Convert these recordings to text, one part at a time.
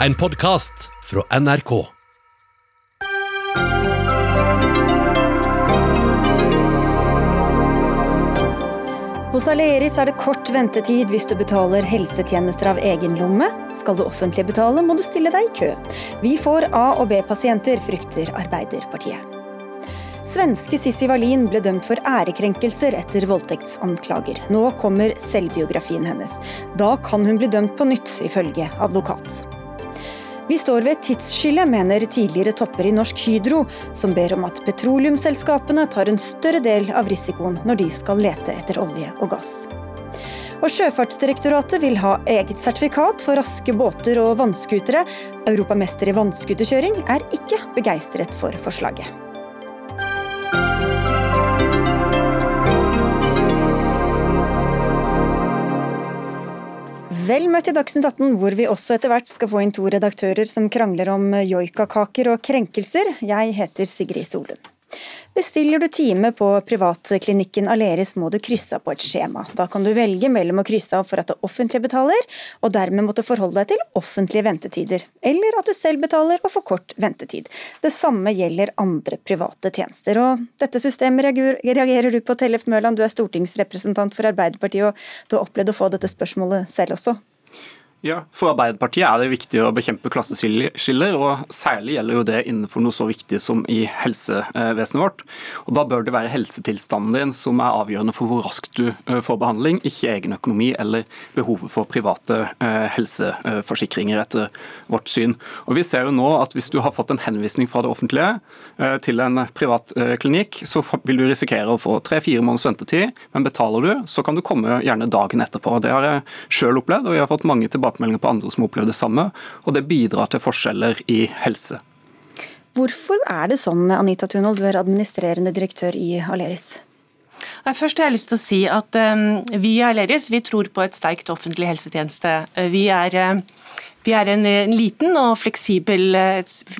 En podkast fra NRK. Hos Aleris er det kort ventetid hvis du betaler helsetjenester av egen lomme. Skal det offentlige betale, må du stille deg i kø. Vi får A- og B-pasienter, frykter Arbeiderpartiet. Svenske Sissi Wallin ble dømt for ærekrenkelser etter voldtektsanklager. Nå kommer selvbiografien hennes. Da kan hun bli dømt på nytt, ifølge advokat. Vi står ved et tidsskille, mener tidligere topper i Norsk Hydro, som ber om at petroleumsselskapene tar en større del av risikoen når de skal lete etter olje og gass. Og Sjøfartsdirektoratet vil ha eget sertifikat for raske båter og vannskutere. Europamester i vannskuterkjøring er ikke begeistret for forslaget. Vel møtt i Dagsnytt 18, hvor vi også etter hvert skal få inn to redaktører som krangler om joikakaker og krenkelser. Jeg heter Sigrid Solund. Bestiller du time på privatklinikken Aleris, må du krysse av på et skjema. Da kan du velge mellom å krysse av for at det offentlige betaler, og dermed måtte forholde deg til offentlige ventetider, eller at du selv betaler og får kort ventetid. Det samme gjelder andre private tjenester. Og dette systemet reagerer du på, Tellef Mørland, du er stortingsrepresentant for Arbeiderpartiet, og du har opplevd å få dette spørsmålet selv også? Ja, For Arbeiderpartiet er det viktig å bekjempe klasseskiller, og særlig gjelder jo det innenfor noe så viktig som i helsevesenet vårt. Og Da bør det være helsetilstanden din som er avgjørende for hvor raskt du eh, får behandling, ikke egen økonomi eller behovet for private eh, helseforsikringer, etter vårt syn. Og Vi ser jo nå at hvis du har fått en henvisning fra det offentlige eh, til en privat klinikk, så vil du risikere å få tre-fire måneders ventetid, men betaler du, så kan du komme gjerne dagen etterpå. Det har jeg sjøl opplevd, og vi har fått mange tilbakemeldinger tilbakemeldinger på andre som opplever det samme, og det bidrar til forskjeller i helse. Hvorfor er det sånn, Anita Tunhold, du er administrerende direktør i Aleris? Først har jeg lyst til å si at um, Vi i Aleris vi tror på et sterkt offentlig helsetjeneste. Vi er, uh, vi er en, en, liten og fleksibel,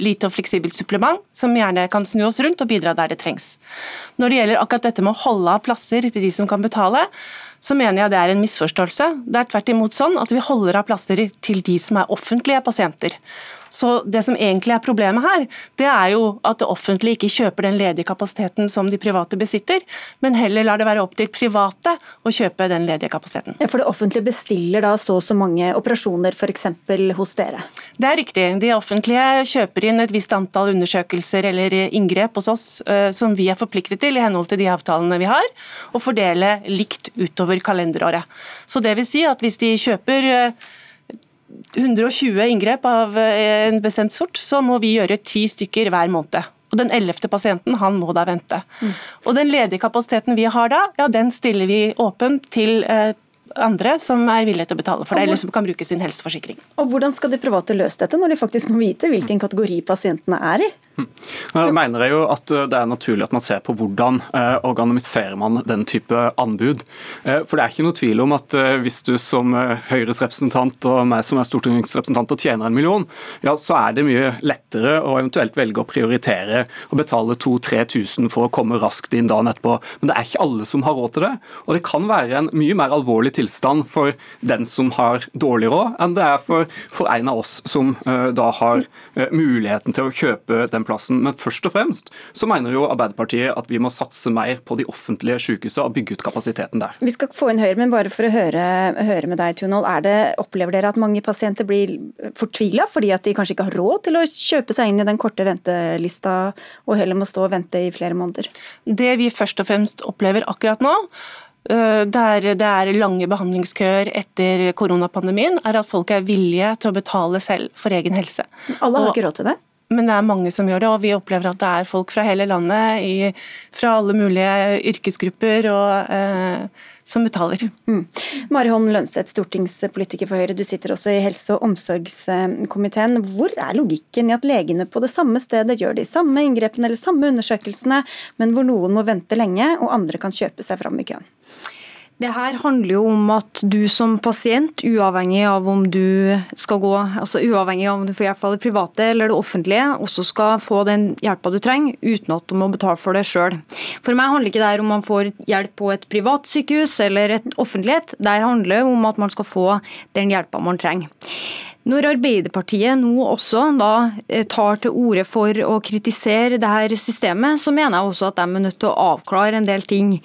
lite og fleksibelt supplement som gjerne kan snu oss rundt og bidra der det trengs. Når det gjelder akkurat dette med å holde av plasser til de som kan betale, så mener jeg det er en misforståelse. Det er tvert imot sånn at vi holder av plasser til de som er offentlige pasienter. Så Det som egentlig er problemet her, det er jo at det offentlige ikke kjøper den ledige kapasiteten som de private besitter, men heller lar det være opp til private å kjøpe den ledige kapasiteten. Ja, for det offentlige bestiller da så og så mange operasjoner f.eks. hos dere? Det er riktig. De offentlige kjøper inn et visst antall undersøkelser eller inngrep hos oss eh, som vi er forpliktet til i henhold til de avtalene vi har, og fordele likt utover kalenderåret. Så det vil si at hvis de kjøper eh, 120 inngrep av eh, en bestemt sort, så må vi gjøre ti stykker hver måned. Og Den ellevte pasienten han må da vente. Mm. Og Den ledige kapasiteten vi har da, ja, den stiller vi åpent til eh, andre som er villige til å betale for det, eller som kan bruke sin helseforsikring. Og Hvordan skal de private løse dette, når de faktisk må vite hvilken kategori pasientene er i? Da mener jeg jo at eh, det er naturlig at man ser på hvordan eh, organiserer man den type anbud. Eh, for det er ikke noe tvil om at hvis du som Høyres representant og meg som er stortingsrepresentant og tjener en million, ja, så er det mye lettere å eventuelt velge å prioritere og betale 2000-3000 for å komme raskt inn dagen etterpå. Men det er ikke alle som har råd til det. Og det kan være en mye mer alvorlig tilstand for den som har dårlig råd, enn det er for, for en av oss som da har muligheten til å kjøpe den plassen. Men først og fremst så mener jo Arbeiderpartiet at vi må satse mer på de offentlige sykehusene og bygge ut kapasiteten der. Vi skal få inn Høyre, men bare for å høre, høre med deg, Tunhold. Opplever dere at mange pasienter blir fortvila fordi at de kanskje ikke har råd til å kjøpe seg inn i den korte ventelista, og heller må stå og vente i flere måneder? Det vi først og fremst opplever akkurat nå, øh, der det er lange behandlingskøer etter koronapandemien, er at folk er villige til å betale selv for egen helse. Alle har og, ikke råd til det? Men det er mange som gjør det, og vi opplever at det er folk fra hele landet, i, fra alle mulige yrkesgrupper, og, eh, som betaler. Mm. Mari Holm Lønseth, stortingspolitiker for Høyre, du sitter også i helse- og omsorgskomiteen. Hvor er logikken i at legene på det samme stedet gjør de samme inngrepene eller samme undersøkelsene, men hvor noen må vente lenge, og andre kan kjøpe seg fram i køen? Det her handler jo om at du som pasient, uavhengig av om du skal gå, altså uavhengig av om du får hjelp av det private eller det offentlige, også skal få den hjelpa du trenger, uten at du må betale for det sjøl. For meg handler ikke det om man får hjelp på et privat sykehus eller et offentlighet. Det handler om at man skal få den hjelpa man trenger. Når Arbeiderpartiet nå også da eh, tar til orde for å kritisere det her systemet, så mener jeg også at de er nødt til å avklare en del ting.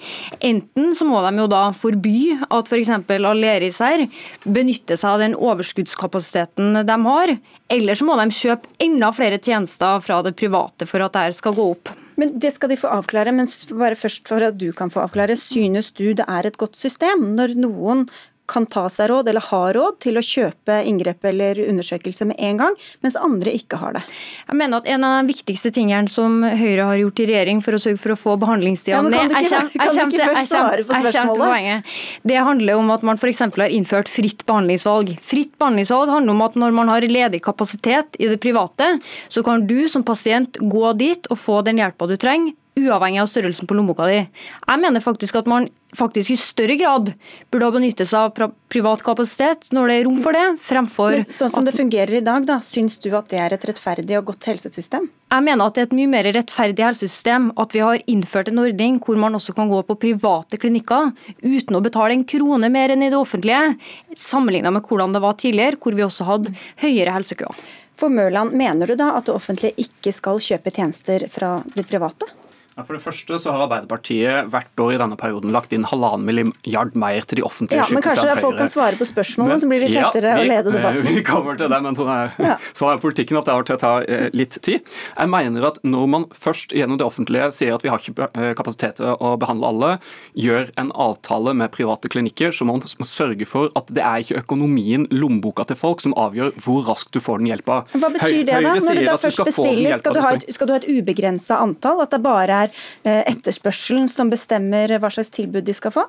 Enten så må de jo da forby at f.eks. For Aleris her benytter seg av den overskuddskapasiteten de har, eller så må de kjøpe enda flere tjenester fra det private for at dette skal gå opp. Men Det skal de få avklare, men bare først for at du kan få avklare. Synes du det er et godt system når noen kan ta seg råd, eller har råd, til å kjøpe inngrep eller undersøkelse med en gang, mens andre ikke har det. Jeg mener at En av de viktigste tingene som Høyre har gjort i regjering for å sørge for å få behandlingstida ja, ned Kan du ikke, først svare på spørsmålet? Det handler om at man f.eks. har innført fritt behandlingsvalg. Fritt behandlingsvalg handler om at når man har ledig kapasitet i det private, så kan du som pasient gå dit og få den hjelpa du trenger uavhengig av størrelsen på lommeboka di. Jeg mener faktisk at man faktisk i større grad burde ha benyttet seg av privat kapasitet når det er rom for det, fremfor Men Sånn som det fungerer i dag, da, syns du at det er et rettferdig og godt helsesystem? Jeg mener at det er et mye mer rettferdig helsesystem at vi har innført en ordning hvor man også kan gå på private klinikker uten å betale en krone mer enn i det offentlige, sammenlignet med hvordan det var tidligere, hvor vi også hadde høyere helsekøer. For Mørland, mener du da at det offentlige ikke skal kjøpe tjenester fra det private? For det første så har Arbeiderpartiet hvert år i denne perioden lagt inn halvannen milliard mer til de offentlige ja, men Kanskje folk kan svare på spørsmålene, så blir det lettere ja, vi, å lede debatten. Vi kommer til det, men sånn er, ja. sånn er politikken at det av og til tar ta litt tid. Jeg mener at når man først gjennom det offentlige sier at vi har ikke eh, kapasitet til å behandle alle, gjør en avtale med private klinikker, så må man sørge for at det er ikke økonomien, lommeboka til folk, som avgjør hvor raskt du får den hjelpa. Hva betyr det, da? Når du da først bestiller, skal du ha et, skal du ha et ubegrensa antall? At det bare er er eh, etterspørselen som bestemmer hva slags tilbud de skal få?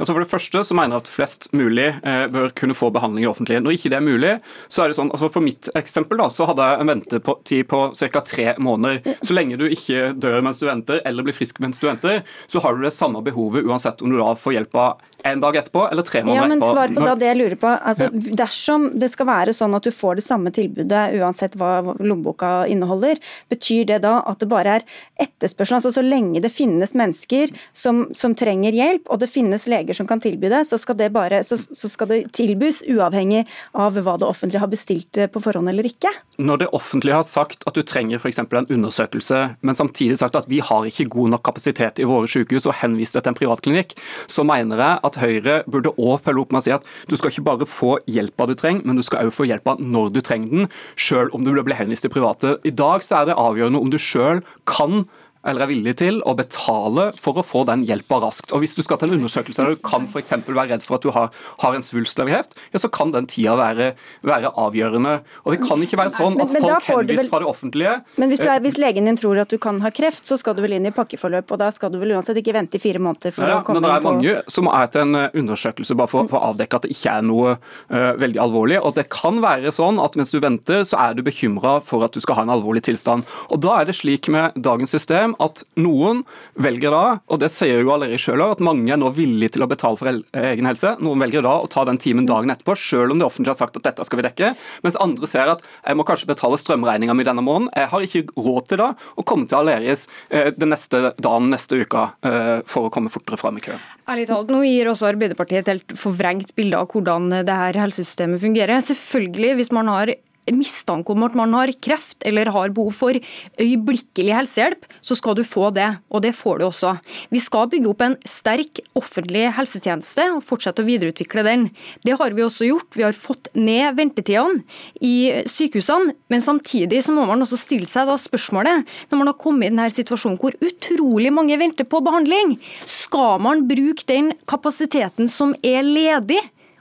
Altså for det første så mener jeg at flest mulig eh, bør kunne få behandling i offentlige. Når ikke det er mulig, så er det sånn, altså For mitt eksempel da, så hadde jeg en ventetid på ca. tre måneder. Så lenge du ikke dør mens du venter, eller blir frisk mens du venter, så har du det samme behovet uansett om du da får hjelp av en dag etterpå eller tre måneder. Ja, men etterpå. Svar på da det jeg lurer på. Altså, ja. Dersom det skal være sånn at du får det samme tilbudet uansett hva lommeboka inneholder, betyr det da at det bare er etterspørsel? Altså Så lenge det finnes mennesker som, som trenger hjelp, og det finnes leger som kan tilby det, så skal det, bare, så, så skal det tilbys uavhengig av hva det offentlige har bestilt på forhånd eller ikke? Når det offentlige har sagt at du trenger f.eks. en undersøkelse, men samtidig sagt at vi har ikke god nok kapasitet i våre sykehus og henvist det til en privatklinikk, så mener jeg at Høyre burde òg følge opp med å si at du skal ikke bare få hjelpa du trenger, men du skal òg få hjelpa når du trenger den, sjøl om du blir henvist til private. I dag så er det avgjørende om du sjøl kan eller er villig til å betale for å få den hjelpa raskt. Og Hvis du skal til en undersøkelse der du kan for være redd for at du har, har en svulst eller kreft, ja, så kan den tida være, være, avgjørende. Og Det kan ikke være sånn at men, men folk henvises fra det offentlige Men hvis, er, hvis, legen din tror at du kan ha kreft, så skal du vel inn i pakkeforløp, og da skal du vel uansett ikke vente i fire måneder for ja, å komme inn på Men det er mange som er til en eh, undersøkelse bare for, for å avdekke at det ikke er noe uh, veldig alvorlig. Og det kan være sånn at mens du venter, så er du bekymra for at du skal ha en alvorlig tilstand. Og Da er det slik med dagens system at noen velger da, og det sier jo allerede sjøl, at mange er nå villige til å betale for egen helse. Noen velger da å ta den timen dagen etterpå, sjøl om det offentlige har sagt at dette skal vi dekke. Mens andre ser at jeg må kanskje betale strømregninga mi denne måneden. Jeg har ikke råd til da å komme til Aleris eh, den neste dagen neste uka eh, for å komme fortere fram i køen. Ærlig talt, Nå gir også Arbeiderpartiet et helt forvrengt bilde av hvordan det her helsesystemet fungerer. Selvfølgelig, hvis man har mistanke om at man har kreft eller har behov for øyeblikkelig helsehjelp, så skal du få det. Og det får du også. Vi skal bygge opp en sterk offentlig helsetjeneste og fortsette å videreutvikle den. Det har vi også gjort. Vi har fått ned ventetidene i sykehusene. Men samtidig så må man også stille seg da spørsmålet, når man har kommet i denne situasjonen hvor utrolig mange venter på behandling, skal man bruke den kapasiteten som er ledig,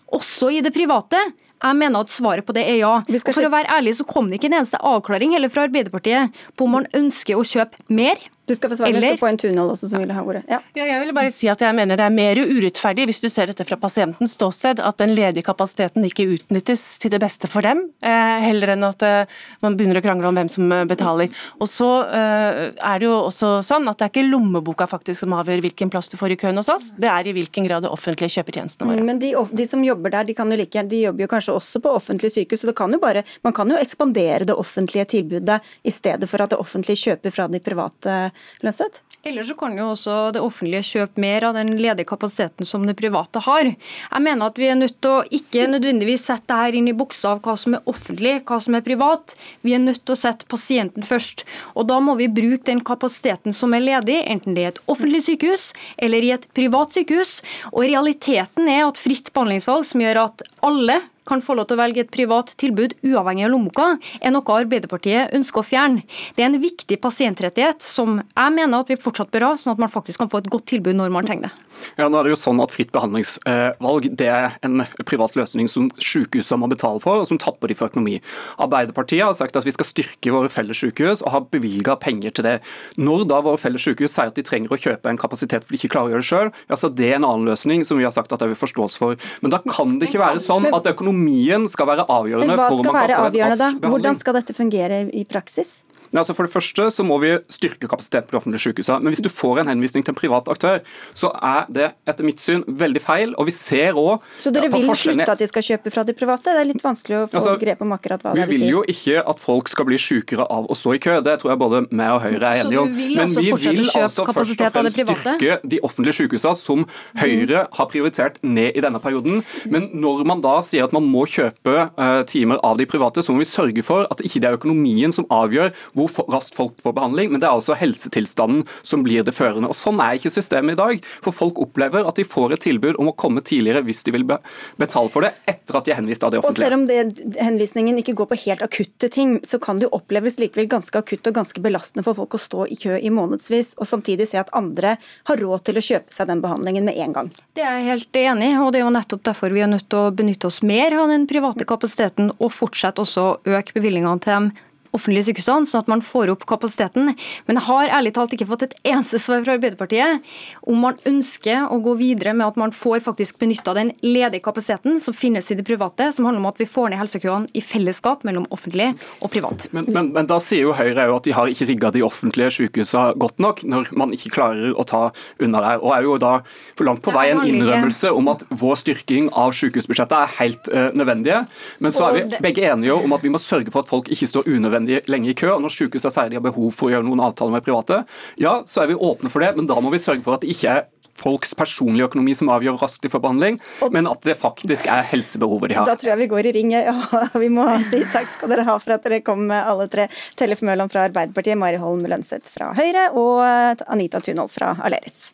også i det private? Jeg mener at svaret på det er ja. Og For å være ærlig så kom det ikke en eneste avklaring heller fra Arbeiderpartiet på om man ønsker å kjøpe mer du skal få svare. Eller... Skal få en Tunhold også som vil ha ordet. Ja. ja. jeg vil bare si at jeg mener det er mer urettferdig, hvis du ser dette fra pasientens ståsted, at den ledige kapasiteten ikke utnyttes til det beste for dem, eh, heller enn at eh, man begynner å krangle om hvem som eh, betaler. Og så eh, er det jo også sånn at det er ikke lommeboka faktisk som avgjør hvilken plass du får i køen hos oss, det er i hvilken grad det offentlige kjøper tjenestene våre. Mm, men de, de, som jobber der, de, kan jo like, de jobber jo kanskje også på offentlige sykehus, så det kan jo bare, man kan jo ekspandere det offentlige tilbudet i stedet for at det offentlige kjøper fra de private Lønseth? Eller så kan jo også det offentlige kjøpe mer av den ledige kapasiteten som det private har. Jeg mener at vi er nødt til å ikke nødvendigvis sette det her inn i buksa av hva som er offentlig, hva som er privat. Vi er nødt til å sette pasienten først. Og da må vi bruke den kapasiteten som er ledig, enten det er et offentlig sykehus eller i et privat sykehus. Og realiteten er at fritt behandlingsvalg, som gjør at alle kan få lov til å velge et privat tilbud uavhengig av lommeboka, er noe Arbeiderpartiet ønsker å fjerne. Det er en viktig pasientrettighet som jeg mener at vi fortsatt bør ha, sånn at man faktisk kan få et godt tilbud når man trenger det. Ja, nå er det jo sånn at Fritt behandlingsvalg det er en privat løsning som sykehusene må betale for, og som tapper de for økonomi. Arbeiderpartiet har sagt at vi skal styrke våre felles sykehus, og har bevilga penger til det. Når da våre felles sykehus sier at de trenger å kjøpe en kapasitet for de ikke klarer å gjøre det sjøl, ja, så det er en annen løsning som vi har sagt at det er forståelse for. Men da kan det ikke være sånn at økonomien skal være avgjørende for om man kan få en rask. Hvordan skal dette fungere i praksis? Altså for det første så må vi styrke kapasiteten på de offentlige sykehusene. Men hvis du får en henvisning til en privat aktør, så er det etter mitt syn veldig feil. Og vi ser òg Så dere vil slutte at de skal kjøpe fra de private? Det er litt vanskelig å få altså, grep om akkurat hva det vil sier. Vi vil jo ikke at folk skal bli sykere av å stå i kø. Det tror jeg både meg og Høyre er enige om. Men vi vil altså først og fremst styrke de offentlige sykehusene, som Høyre har prioritert ned i denne perioden. Men når man da sier at man må kjøpe uh, timer av de private, så må vi sørge for at det ikke er økonomien som avgjør hvor raskt folk får behandling, men det er altså helsetilstanden som blir det førende. Og Sånn er ikke systemet i dag. For folk opplever at de får et tilbud om å komme tidligere hvis de vil betale for det, etter at de er henvist av det offentlige. Og selv om det, henvisningen ikke går på helt akutte ting, så kan det jo oppleves likevel ganske akutt og ganske belastende for folk å stå i kø i månedsvis, og samtidig se at andre har råd til å kjøpe seg den behandlingen med en gang. Det er jeg helt enig i, og det er jo nettopp derfor vi er nødt til å benytte oss mer av den private kapasiteten, og fortsette også å øke bevilgningene til dem offentlige sykehusene, sånn at man får opp kapasiteten. Men jeg har ærlig talt ikke fått et eneste svar fra Arbeiderpartiet om man ønsker å gå videre med at man får faktisk benytta den ledige kapasiteten som finnes i det private, som handler om at vi får ned helsekøene i fellesskap mellom offentlig og privat. Men, men, men da sier jo Høyre at de har ikke rigga de offentlige sykehusene godt nok, når man ikke klarer å ta unna der. Og er jo da for langt på vei en innrømmelse om at vår styrking av sykehusbudsjettet er helt uh, nødvendige. Men så er vi begge enige om at vi må sørge for at folk ikke står unødvendig unødvendig lenge i kø. og Når sykehusene sier de har behov for å gjøre noen avtaler med private, ja, så er vi åpne for det, men da må vi sørge for at det ikke er folks personlige økonomi som avgjør raskt de forbehandling, men at det faktisk er helsebehovet de har. Da tror jeg vi går i ring. Ja, vi må si takk skal dere ha for at dere kom med alle tre. Tellef Mørland fra Arbeiderpartiet, Mari Holm Lønseth fra Høyre og Anita Tunholm fra Aleris.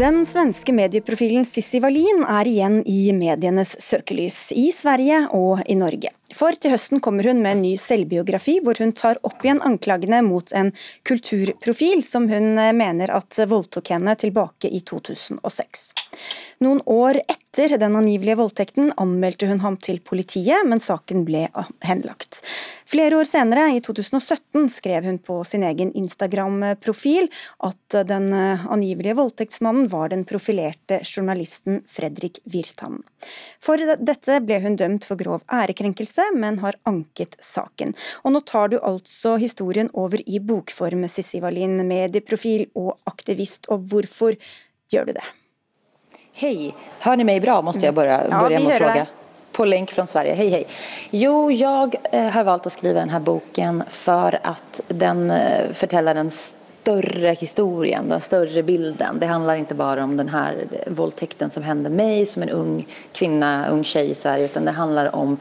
Den svenske medieprofilen Sissi Wallin er igjen i medienes søkelys, i Sverige og i Norge. For til høsten kommer hun med en ny selvbiografi, hvor hun tar opp igjen anklagene mot en kulturprofil som hun mener at voldtok henne tilbake i 2006. Noen år etter den angivelige voldtekten anmeldte hun ham til politiet, men saken ble henlagt. Flere år senere, i 2017, skrev hun på sin egen Instagram-profil at den angivelige voldtektsmannen var den profilerte journalisten Fredrik Virtan. For dette ble hun dømt for grov ærekrenkelse, men har anket saken. Og nå tar du altså historien over i bokform, Sissi Wallin, medieprofil og aktivist, og hvorfor gjør du det? Hej, hör ni mig bra måste jag börja, ja, börja med att fråga. På länk från Sverige, hej hej. Jo, jag eh, har valt att skriva den här boken för att den forteller förtäller den större historien, den större bilden. Det handlar inte bara om den här eh, våldtäkten som hände mig som en ung kvinna, ung tjej i Sverige, utan det handlar om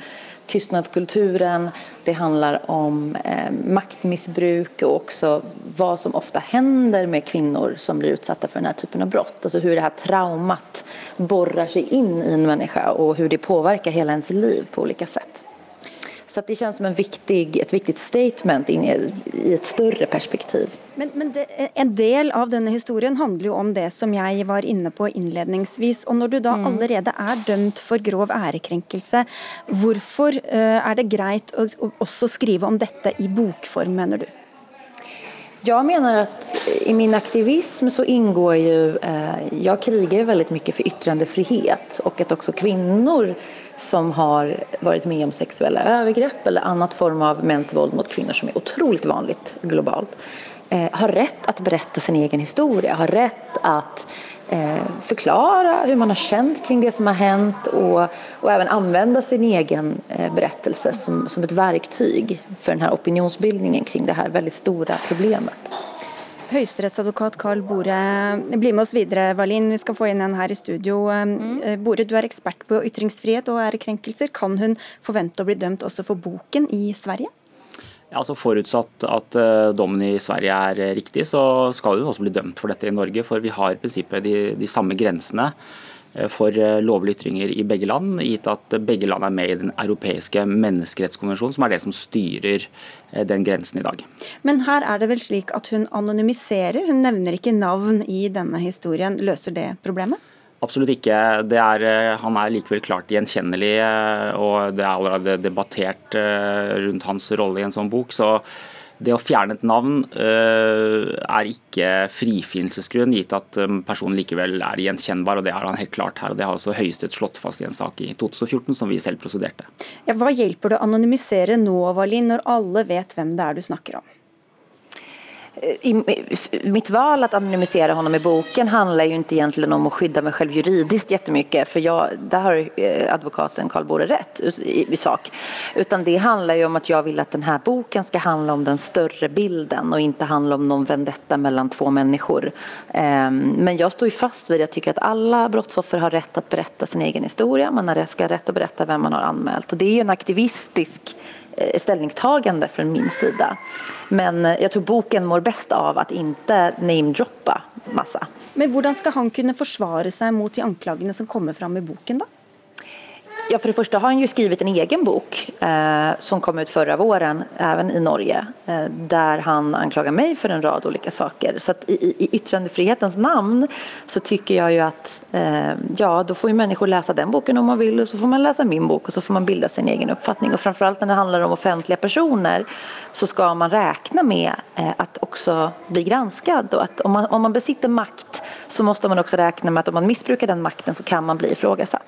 tystnadskulturen, det handlar om eh, maktmissbruk och också vad som ofta händer med kvinnor som blir utsatta för den här typen av brott. Alltså hur det här traumat borrar sig in i en människa och hur det påverkar hela ens liv på olika sätt. Så det känns som en viktig, ett viktigt statement in i, i ett större perspektiv. Men, men det, En del av denne historien handler jo om det som jeg var inne på innledningsvis. og Når du da mm. allerede er dømt for grov ærekrenkelse, hvorfor uh, er det greit å, også skrive om dette i bokform, mener du? Jeg mener at i min aktivism så inngår jo eh, Jeg kriger veldig mye for ytrendefrihet, og at også kvinnor som har vært med om sexuella overgrep eller annet form av mäns våld mot kvinnor som er utrolig vanlig globalt eh, har rätt att berätta sin egen historie. har rätt att eh, förklara hur man har känt kring det som har hänt och, og även använda sin egen eh, berättelse som, som ett verktyg för den här opinionsbildningen kring det här väldigt stora problemet. Høyesterettsadvokat Karl Bore, bli med oss videre, Valin. Vi skal få inn en her i studio. Mm. Bore, du er ekspert på ytringsfrihet og ærekrenkelser. Kan hun forvente å bli dømt også for boken i Sverige? Ja, altså Forutsatt at uh, dommen i Sverige er uh, riktig, så skal hun også bli dømt for dette i Norge. For vi har i prinsippet de, de samme grensene uh, for lovlige ytringer i begge land, gitt at begge land er med i den europeiske menneskerettskonvensjonen, som er det som styrer den grensen i dag. Men her er det vel slik at hun anonymiserer, hun nevner ikke navn i denne historien. Løser det problemet? Absolutt ikke. Er, eh, han er likevel klart gjenkjennelig, eh, og det er allerede debattert eh, rundt hans rolle i en sånn bok. så det å fjerne et navn er ikke frifinnelsesgrunn, gitt at personen likevel er gjenkjennbar. og Det er han helt klart her. og Det har også Høyesterett slått fast i en sak i 2014 som vi selv prosederte. Ja, hva hjelper det å anonymisere nå, Valin, når alle vet hvem det er du snakker om? I, mitt val att anonymisera honom i boken handlar ju inte egentligen om att skydda mig själv juridiskt jättemycket, för jag, där har eh, advokaten Karl Bore rätt i, i sak. Utan det handlar ju om att jag vill att den här boken ska handla om den större bilden och inte handla om någon vendetta mellan två människor. Ehm, men jag står ju fast vid, jag tycker att alla brottsoffer har rätt att berätta sin egen historia, man har ska rätt att berätta vem man har anmält. Och det är ju en aktivistisk ställningstagande från min sida. Men jeg tror boken mår best av att inte namedroppa massa. Men hvordan skal han kunne forsvare seg mot de anklagene som kommer fram i boken då? Ja, för det första har han ju skrivit en egen bok eh, som kom ut förra våren, även i Norge, eh, där han anklagar mig för en rad olika saker. Så i, i yttrandefrihetens namn så tycker jag ju att eh, ja, då får ju människor läsa den boken om man vill och så får man läsa min bok och så får man bilda sin egen uppfattning. Och framförallt när det handlar om offentliga personer så ska man räkna med eh, att också bli granskad och att om man, om man besitter makt så måste man också räkna med att om man missbrukar den makten så kan man bli ifrågasatt.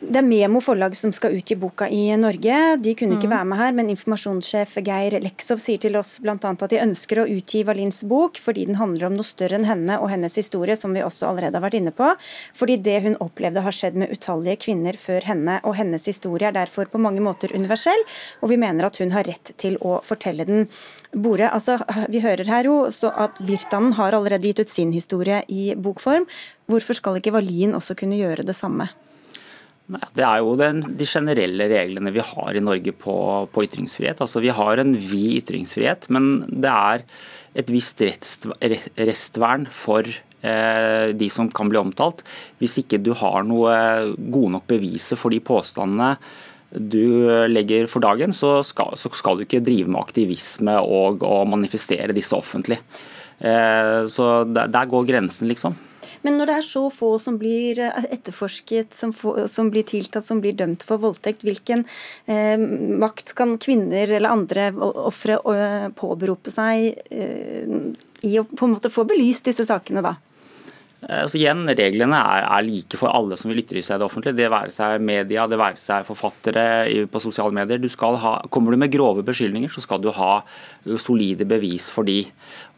Det er Memo forlag som skal utgi boka i Norge. De kunne ikke mm. være med her, men informasjonssjef Geir Leksov sier til oss bl.a. at de ønsker å utgi Valins bok fordi den handler om noe større enn henne og hennes historie, som vi også allerede har vært inne på. Fordi det hun opplevde har skjedd med utallige kvinner før henne, og hennes historie er derfor på mange måter universell, og vi mener at hun har rett til å fortelle den. Bore, altså, vi hører her jo at Virtanen har allerede gitt ut sin historie i bokform. Hvorfor skal ikke Valin også kunne gjøre det samme? Det er jo den, de generelle reglene vi har i Norge på, på ytringsfrihet. Altså, vi har en vid ytringsfrihet, men det er et visst restvern for eh, de som kan bli omtalt. Hvis ikke du har noe gode nok beviser for de påstandene du legger for dagen, så skal, så skal du ikke drive med aktivisme og, og manifestere disse offentlig. Eh, så der, der går grensen, liksom. Men når det er så få som blir eh, etterforsket, som, få, som blir tiltatt, som blir dømt for voldtekt, hvilken eh, makt kan kvinner eller andre ofre eh, påberope seg eh, i å på en måte få belyst disse sakene da? Eh, altså igjen, Reglene er, er, like for alle som vil ytre seg i det offentlige. Det være seg media, det være seg forfattere på sosiale medier. Du ha, kommer du med grove beskyldninger, så skal du ha solide bevis for de.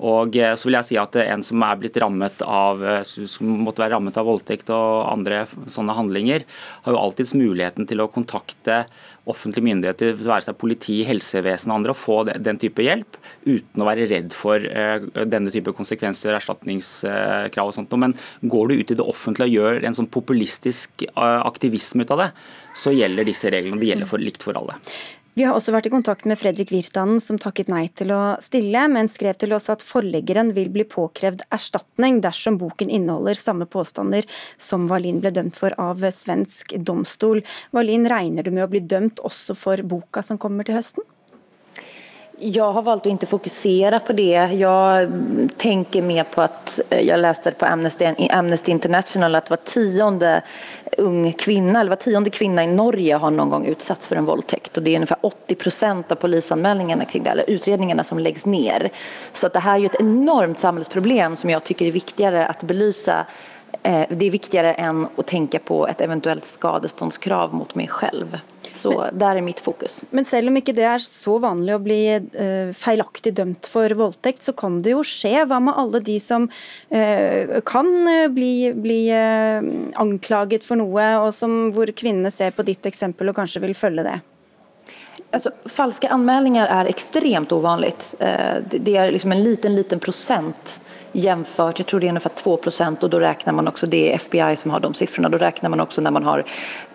Og eh, så vil jeg si at En som er blitt rammet av, eh, som måtte være rammet av voldtekt og andre sånne handlinger, har jo alltids muligheten til å kontakte offentlige myndigheter, være seg politi, helsevesen og andre, og få den type hjelp uten å være redd for eh, denne type konsekvenser, erstatningskrav og sånt. Men går du ut i det offentlige og gjør en sånn populistisk eh, aktivisme ut av det, så gjelder disse reglene. Det gjelder for, likt for alle. Vi har også vært i kontakt med Fredrik Virtanen, som takket nei til å stille, men skrev til oss at forleggeren vil bli påkrevd erstatning dersom boken inneholder samme påstander som Wallin ble dømt for av svensk domstol. Wallin, regner du med å bli dømt også for boka som kommer til høsten? Jag har valt å ikke fokusere på det. Jeg tenker mer på at jeg leste på Amnesty, Amnesty International at var tionde ung kvinne, eller var tionde kvinne i Norge har någon gång utsatts för en våldtäkt och det är ungefär 80 procent av polisanmälningarna kring det, eller utredningarna som läggs ner. Så att det här är ju ett enormt samhällsproblem som jag tycker är viktigare att belysa eh, det är viktigare än att tänka på ett eventuellt skadeståndskrav mot mig själv. Så der er mitt fokus. Men selv om ikke det er så vanlig å bli uh, feilaktig dømt for voldtekt, så kan det jo skje. Hva med alle de som uh, kan bli, bli uh, anklaget for noe, og som, hvor kvinnene ser på ditt eksempel og kanskje vil følge det? Alltså, falske anmeldinger er ekstremt uvanlig. Det er liksom en liten, liten prosent jämfört, jag tror det är ungefär 2 procent och då räknar man också, det är FBI som har de siffrorna, då räknar man också när man har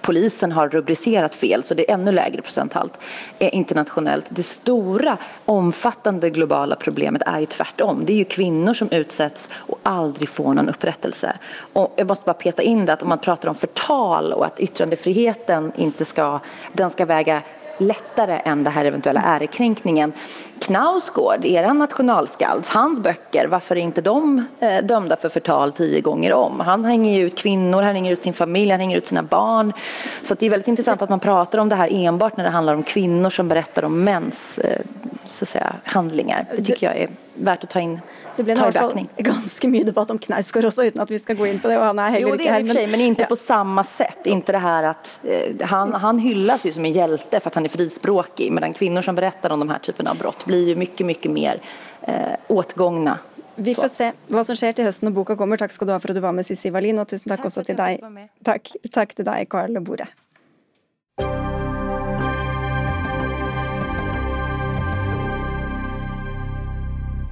polisen har rubricerat fel, så det är ännu lägre procenthalt internationellt. Det stora omfattande globala problemet är ju tvärtom. Det är ju kvinnor som utsätts och aldrig får någon upprättelse. Och jag måste bara peta in det att om man pratar om förtal och att yttrandefriheten inte ska, den ska väga lättare än det här eventuella ärekränkningen. Knausgård, er nationalskald, hans böcker, varför är inte de eh, dömda för förtal tio gånger om? Han hänger ut kvinnor, han hänger ut sin familj, han hänger ut sina barn. Så det är väldigt intressant att man pratar om det här enbart när det handlar om kvinnor som berättar om mäns eh, så å si, handlinger. Det syns jeg er verdt å ta inn Det ble i hvert fall ganske mye debatt om Knausgård også, uten at vi skal gå inn på det. og han er heller jo, det er ikke her. Men, men ikke ja. på samme sett. Ikke det her at uh, han, han hylles jo som en hjälte for at han er frispråkig, medan kvinner som beretter om de her typene av brott blir jo mye, mye mer uh, åtgångna. Vi får se hva som skjer til høsten når boka kommer. Takk skal du ha for at du var med, Sissi Wallin, og tusen takk, takk også til deg. Takk, takk til deg, Karl Bore.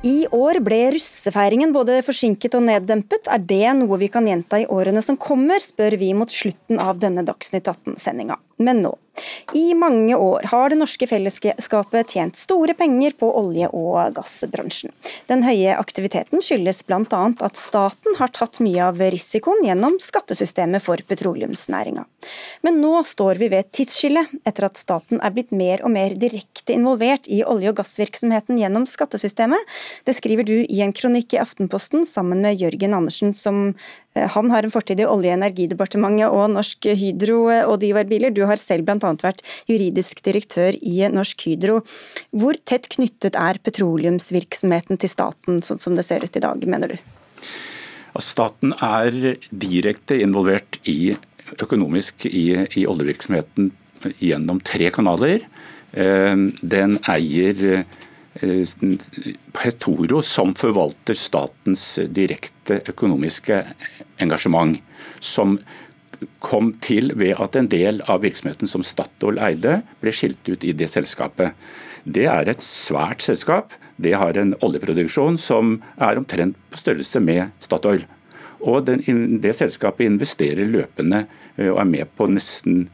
I år ble russefeiringen både forsinket og neddempet. Er det noe vi kan gjenta i årene som kommer, spør vi mot slutten av denne Dagsnytt 18-sendinga. Men nå. I mange år har det norske fellesskapet tjent store penger på olje- og gassbransjen. Den høye aktiviteten skyldes bl.a. at staten har tatt mye av risikoen gjennom skattesystemet for petroleumsnæringa. Men nå står vi ved et tidsskille, etter at staten er blitt mer og mer direkte involvert i olje- og gassvirksomheten gjennom skattesystemet. Det skriver du i en kronikk i Aftenposten sammen med Jørgen Andersen, som eh, han har en fortid i Olje- og energidepartementet og Norsk Hydro og Divar Biler. Du har selv bl.a. vært juridisk direktør i Norsk Hydro. Hvor tett knyttet er petroleumsvirksomheten til staten, sånn som det ser ut i dag, mener du? Staten er direkte involvert i, økonomisk i, i oljevirksomheten gjennom tre kanaler. Eh, den eier eh, Petoro, som forvalter statens direkte økonomiske engasjement. Som kom til ved at en del av virksomheten som Statoil eide, ble skilt ut i det selskapet. Det er et svært selskap. Det har en oljeproduksjon som er omtrent på størrelse med Statoil. Og den, Det selskapet investerer løpende eh, og er med på nesten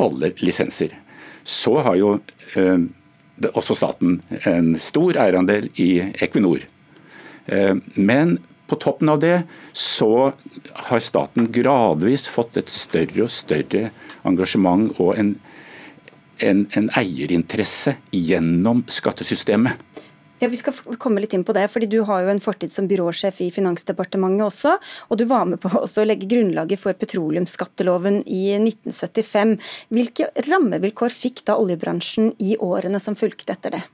alle lisenser. Så har jo eh, også staten en stor eierandel i Equinor. Eh, men på toppen av det så har staten gradvis fått et større og større engasjement og en, en, en eierinteresse gjennom skattesystemet. Ja, Vi skal komme litt inn på det, fordi Du har jo en fortid som byråsjef i Finansdepartementet også. Og du var med på å legge grunnlaget for petroleumsskatteloven i 1975. Hvilke rammevilkår fikk da oljebransjen i årene som fulgte etter det?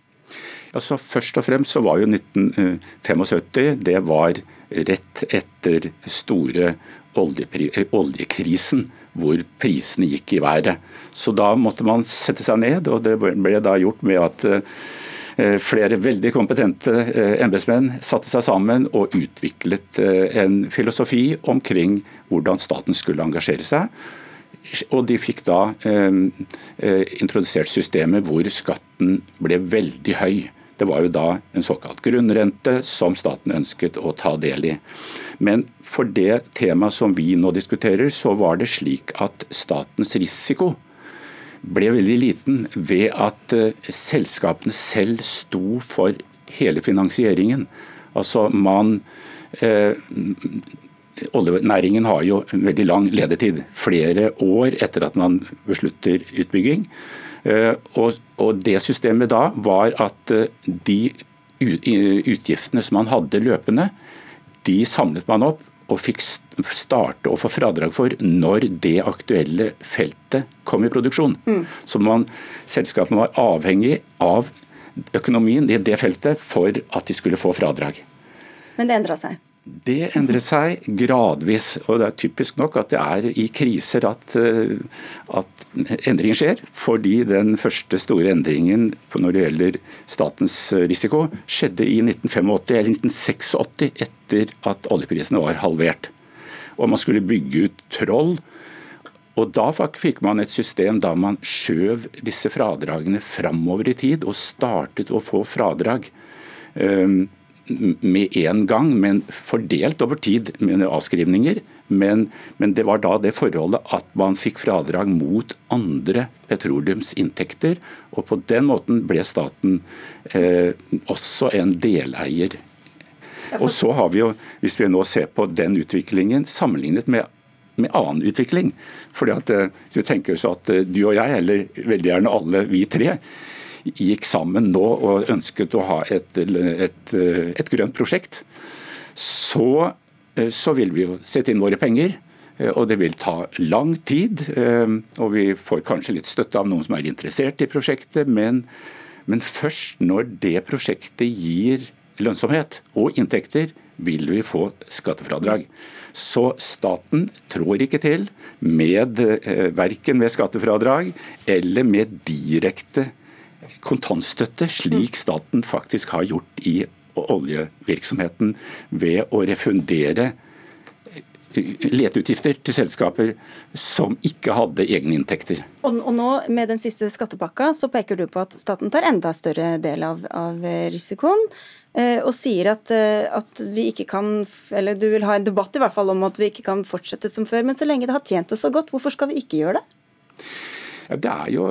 Altså, først og fremst så var jo 1975 det var rett etter store oljekrisen, hvor prisene gikk i været. Så da måtte man sette seg ned, og det ble da gjort med at eh, flere veldig kompetente eh, embetsmenn satte seg sammen og utviklet eh, en filosofi omkring hvordan staten skulle engasjere seg. Og de fikk da introdusert systemet hvor skatten ble veldig høy. Det var jo da en såkalt grunnrente som staten ønsket å ta del i. Men for det temaet som vi nå diskuterer, så var det slik at statens risiko ble veldig liten ved at eh, selskapene selv sto for hele finansieringen. Altså man eh, Oljenæringen har jo en veldig lang ledetid, flere år etter at man beslutter utbygging. Eh, og, og Det systemet da var at eh, de utgiftene som man hadde løpende, de samlet man opp og fikk starte å få fradrag for når det aktuelle feltet kom i produksjon. Mm. Så man, selskapene var avhengig av økonomien i det feltet for at de skulle få fradrag. Men det endra seg? Det endret seg gradvis. og Det er typisk nok at det er i kriser at, eh, at endringer skjer. Fordi den første store endringen når det gjelder statens risiko, skjedde i 1985 eller 1986 etter at oljeprisene var halvert. Og man skulle bygge ut Troll. Og Da fikk man et system da man skjøv disse fradragene framover i tid og startet å få fradrag. Um, med en gang, men fordelt over tid med avskrivninger. Men, men, det var da det forholdet at man fikk fradrag mot andre petroleumsinntekter. Og på den måten ble staten eh, også en deleier. Og så har vi jo, hvis vi nå ser på den utviklingen sammenlignet med, med annen utvikling. fordi at eh, Hvis vi tenker oss at eh, du og jeg, eller veldig gjerne alle vi tre, gikk sammen nå og ønsket å ha et, et, et grønt prosjekt, så, så vil vi jo sette inn våre penger. Og det vil ta lang tid. Og vi får kanskje litt støtte av noen som er interessert i prosjektet. Men, men først når det prosjektet gir lønnsomhet og inntekter, vil vi få skattefradrag. Så staten trår ikke til med verken med skattefradrag eller med direkte kontantstøtte, slik staten faktisk har gjort i oljevirksomheten, ved å refundere leteutgifter til selskaper som ikke hadde egne inntekter. Og, og, nå med den siste skattepakka så peker du på at staten tar enda større del av, av risikoen. Eh, og sier at, eh, at, vi ikke kan Eller du vil ha en debatt i hvert fall om at vi ikke kan fortsette som før. Men så lenge det har tjent oss så godt, hvorfor skal vi ikke gjøre det? Ja, det er jo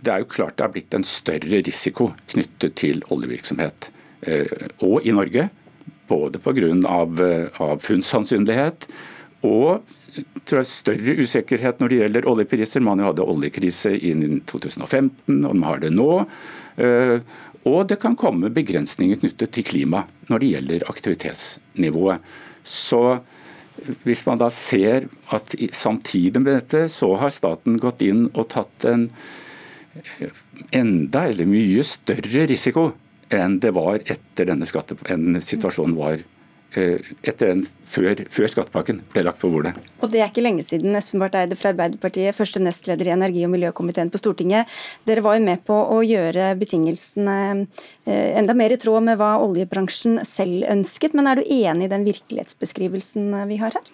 det er jo klart det har blitt en større risiko knyttet til oljevirksomhet. Eh, og i Norge. Både pga. Av, eh, av funnssannsynlighet og tror jeg, større usikkerhet når det gjelder oljepriser. Man hadde oljekrise i 2015, og man har det nå. Eh, og det kan komme begrensninger knyttet til klima når det gjelder aktivitetsnivået. Så hvis man da ser at samtidig med dette, så har staten gått inn og tatt en enda eller mye større risiko enn det var etter denne skatte, en situasjonen var eh, etter den, før, før, skattepakken ble lagt på bordet. Og Det er ikke lenge siden Espen Barth Eide fra Arbeiderpartiet, første nestleder i energi- og miljøkomiteen på Stortinget. Dere var jo med på å gjøre betingelsene eh, enda mer i tråd med hva oljebransjen selv ønsket. Men er du enig i den virkelighetsbeskrivelsen vi har her?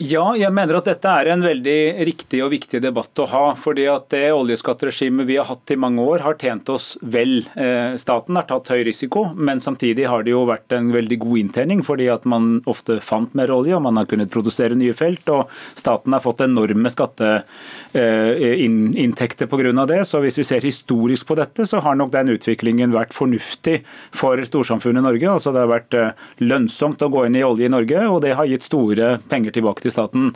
Ja, jeg mener at dette er en veldig riktig og viktig debatt å ha. fordi at Det oljeskatteregimet vi har hatt i mange år, har tjent oss vel. Eh, staten har tatt høy risiko, men samtidig har det jo vært en veldig god inntjening. fordi at man ofte fant mer olje og man har kunnet produsere nye felt. og Staten har fått enorme skatteinntekter pga. det. Så hvis vi ser historisk på dette, så har nok den utviklingen vært fornuftig for storsamfunnet Norge. Altså Det har vært eh, lønnsomt å gå inn i olje i Norge, og det har gitt store penger tilbake til staten.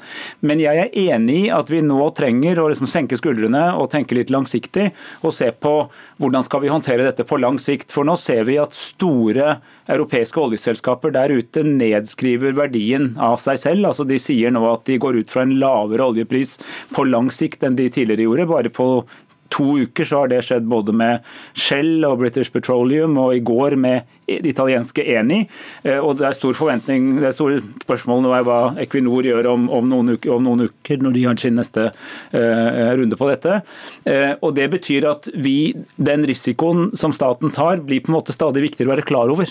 Men jeg er enig i at vi nå trenger å liksom senke skuldrene og tenke litt langsiktig, og se på hvordan skal vi håndtere dette på lang sikt. For nå ser vi at store europeiske oljeselskaper der ute nedskriver verdien av seg selv. Altså De sier nå at de går ut fra en lavere oljepris på lang sikt enn de tidligere gjorde. Bare på to uker så har det skjedd både med Shell og British Petroleum, og i går med det italienske Eni. Eh, og Det er stor forventning, det er store spørsmål nå er hva Equinor gjør om, om, noen, uker, om noen, uker, når de har sin neste uh, runde på dette. Uh, og Det betyr at vi, den risikoen som staten tar, blir på en måte stadig viktigere å være klar over.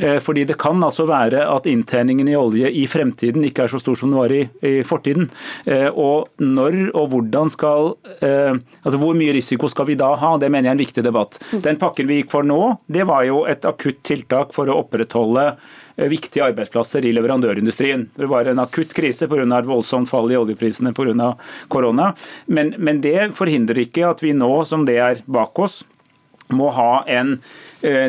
Uh, fordi det kan altså være at inntjeningen i olje i fremtiden ikke er så stor som den var i, i fortiden. og når og hvordan skal altså Hvor mye risiko skal vi da ha? Det mener jeg er en viktig debatt. Den pakken vi gikk for nå, det var jo et akutt tiltak for å opprettholde eh, viktige arbeidsplasser i leverandørindustrien. Det var en akutt krise pga. et voldsomt fall i oljeprisene pga. korona. Men, men det forhindrer ikke at vi nå, som det er bak oss, må ha en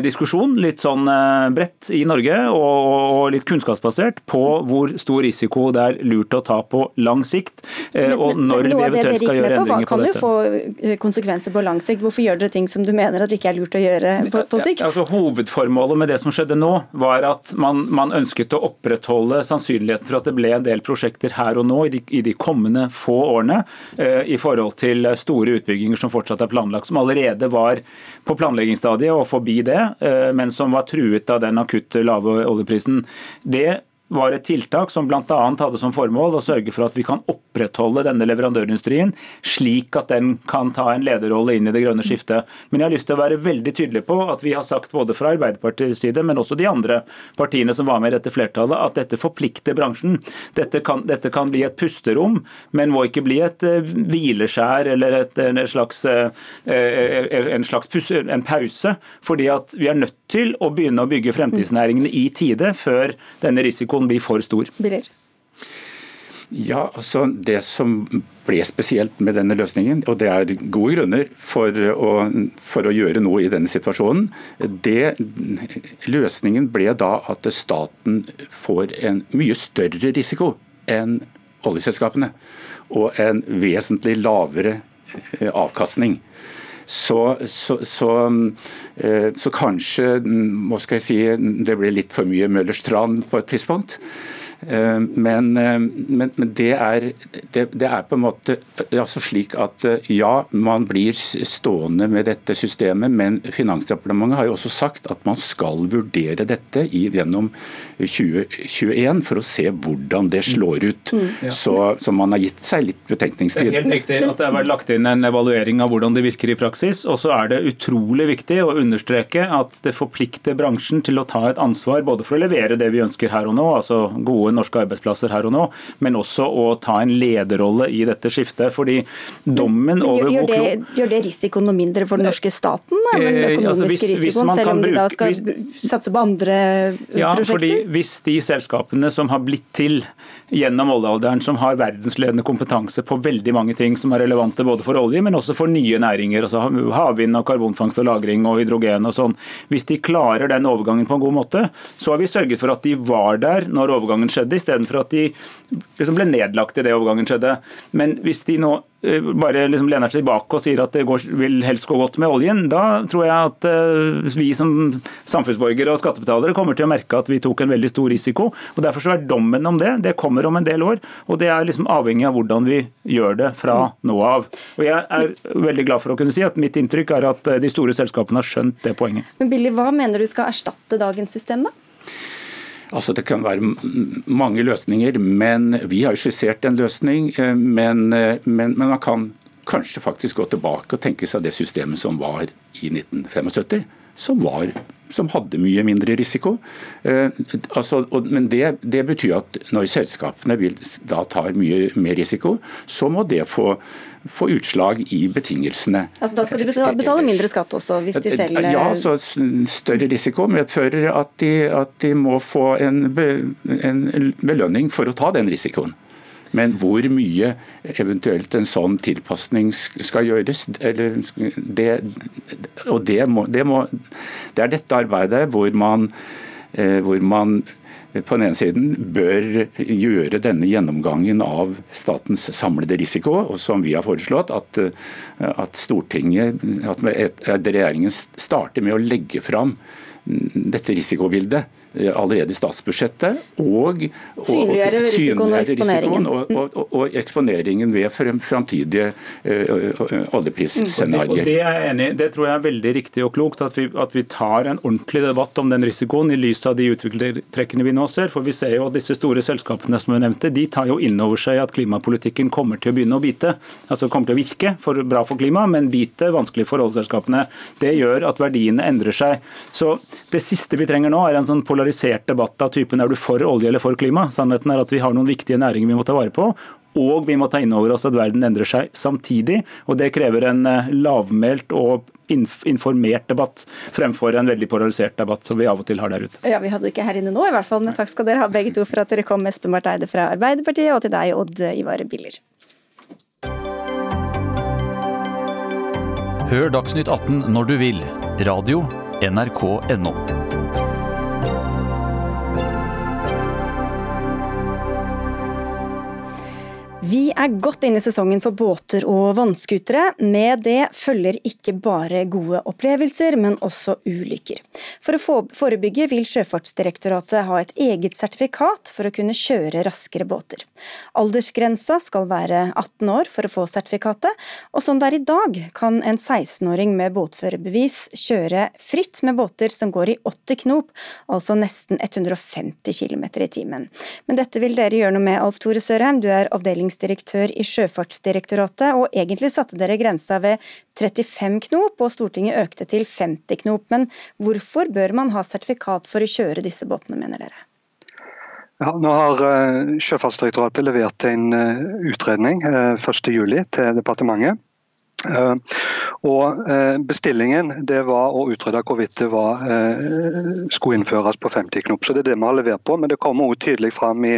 diskusjon, litt sånn eh, bredt i Norge og, litt kunnskapsbasert, på hvor stor risiko det er lurt å ta på lang sikt. Men, og når vi eventuelt skal gjøre endringer på, dette. Hva Kan jo få konsekvenser på lang sikt. Hvorfor gjør dere ting som du mener at ikke er lurt å gjøre på, på sikt? Altså, hovedformålet med det som skjedde nå, var at man, man, ønsket å opprettholde sannsynligheten for at det ble en del prosjekter her og nå i de, i de kommende få årene, i forhold til store utbygginger som fortsatt er planlagt, som allerede var på på planleggingsstadiet og forbi det, men som var truet av den akutte lave oljeprisen. Det var et tiltak som bl.a. hadde som formål å sørge for at vi kan opprettholde denne leverandørindustrien, slik at den kan ta en lederrolle inn i det grønne skiftet. Men jeg har lyst til å være veldig tydelig på at vi har sagt både fra Arbeiderpartiets side, men også de andre partiene som var med i dette flertallet, at dette forplikter bransjen. Dette kan, dette kan bli et pusterom, men må ikke bli et uh, hvileskjær eller et, en slags, uh, en, slags pus, en pause. fordi at vi er nødt til å begynne å bygge fremtidsnæringene i tide før denne risikoen risikoen blir for stor. Biller. Ja, altså Det som ble spesielt med denne løsningen, og det er gode grunner for å, for å gjøre noe i denne situasjonen, det, løsningen ble da at staten får en mye større risiko enn oljeselskapene. Og en vesentlig lavere eh, avkastning. Så, så, så, eh, så, kanskje må skal jeg si, det ble litt for mye Møllers tran på et tidspunkt. Eh, men, eh, men, men det, er, det, det, er, på en måte altså slik at eh, ja, man blir stående med dette systemet, men Finansdepartementet har jo også sagt at man skal vurdere dette gjennom 2021 for å se hvordan det slår ut. Mm. Så, så, man har gitt seg litt betenkningstid. Det er helt riktig at det har vært lagt inn en evaluering av hvordan det virker i praksis. Og så er det utrolig viktig å understreke at det forplikter bransjen til å ta et ansvar både for å levere det vi ønsker her og nå, altså gode norske arbeidsplasser her og nå, men også å ta en lederrolle i dette skiftet. fordi dommen over gjør det, gjør det risikoen noe mindre for den norske staten? Da, den eh, økonomiske altså hvis, risikoen, hvis selv om de da skal hvis, satse på andre ja, prosjekter? Fordi hvis de selskapene som har blitt til gjennom oljealderen, som har verdensledende kompetanse på veldig mange ting som er relevante både for olje, men også for nye næringer, altså havvind og karbonfangst og -lagring og hydrogen og sånn. Hvis de klarer den overgangen på en god måte, så har vi sørget for at de var der når overgangen skjedde istedenfor at de liksom ble nedlagt i det overgangen skjedde. Men hvis de nå bare liksom lener seg tilbake og sier at det går, vil helst gå godt med oljen, da tror jeg at uh, vi som samfunnsborgere og skattebetalere kommer til å merke at vi tok en veldig stor risiko. og Derfor så er dommen om det. Det kommer om en del år. og Det er liksom avhengig av hvordan vi gjør det fra nå av. Og Jeg er veldig glad for å kunne si at mitt inntrykk er at eh, de store selskapene har skjønt det poenget. Men Billy, Hva mener du skal erstatte dagens system, da? Altså Det kan være mange løsninger, men vi har jo skissert en løsning. Eh, men, eh, men, men, man kan kanskje faktisk gå tilbake og tenke seg det systemet som var i 1975. Som, var, som hadde mye mindre risiko. Eh, altså, og, men det, det, betyr at når selskapene vil, da tar mye mer risiko, så må det få få utslag i betingelsene. Altså Da skal de betale, betale mindre skatt også, hvis de selv Ja, så større risiko medfører at de, at de må få en, be, en belønning for å ta den risikoen. Men hvor mye eventuelt en sånn tilpasning skal gjøres, det, og det, må, det, må, det, er dette arbeidet hvor man, eh, hvor man på den ene siden bør gjøre denne gjennomgangen av statens samlede risiko, og som vi har foreslått, at, at Stortinget, at regjeringen starter med å legge fram dette risikobildet. Eh, allerede i statsbudsjettet. Og, og synliggjøre risikoen og eksponeringen. Og, og, og, eksponeringen ved framtidige uh, oljeprisscenarioer. Det, er enig, det tror jeg er veldig riktig og klokt, at vi, at vi, tar en ordentlig debatt om den risikoen i lys av de utviklingstrekkene vi nå ser. For vi ser jo at disse store selskapene som jeg nevnte, de tar jo inn over seg at klimapolitikken kommer til å begynne å bite. Altså kommer til å virke for, bra for klimaet, men bite vanskelig for oljeselskapene. Det gjør at verdiene endrer seg. Så det siste vi trenger nå, er en sånn polarisering polarisert debatt av typen er du for olje eller for klima. Sannheten er at vi har noen viktige næringer vi må ta vare på. Og vi må ta inn over oss at verden endrer seg samtidig. og Det krever en eh, lavmælt og informert debatt fremfor en veldig polarisert debatt som vi av og til har der ute. Ja, Vi hadde det ikke her inne nå, i hvert fall, men takk skal dere ha begge to for at dere kom, Espen Barth Eide fra Arbeiderpartiet, og til deg, Odd Ivar Biller. Hør Dagsnytt 18 når du vil. Radio NRK.no. Vi er godt inne i sesongen for båter og vannskutere. Med det følger ikke bare gode opplevelser, men også ulykker. For å forebygge vil Sjøfartsdirektoratet ha et eget sertifikat for å kunne kjøre raskere båter. Aldersgrensa skal være 18 år for å få sertifikatet, og som det er i dag kan en 16-åring med båtførerbevis kjøre fritt med båter som går i 80 knop, altså nesten 150 km i timen. Men dette vil dere gjøre noe med, Alf Tore Sørheim, du er avdelings avdelingsdirektør i Sjøfartsdirektoratet, og egentlig satte dere grensa ved 35 knop, og Stortinget økte til 50 knop. Men hvorfor bør man ha sertifikat for å kjøre disse båtene, mener dere? Ja, nå har eh, Sjøfartsdirektoratet levert en eh, utredning 1.7 eh, til departementet. Uh, og uh, Bestillingen det var å utrede hvorvidt det var, uh, skulle innføres på 50 knop. Så Det er det vi har levert på. Men det kommer også tydelig fram i,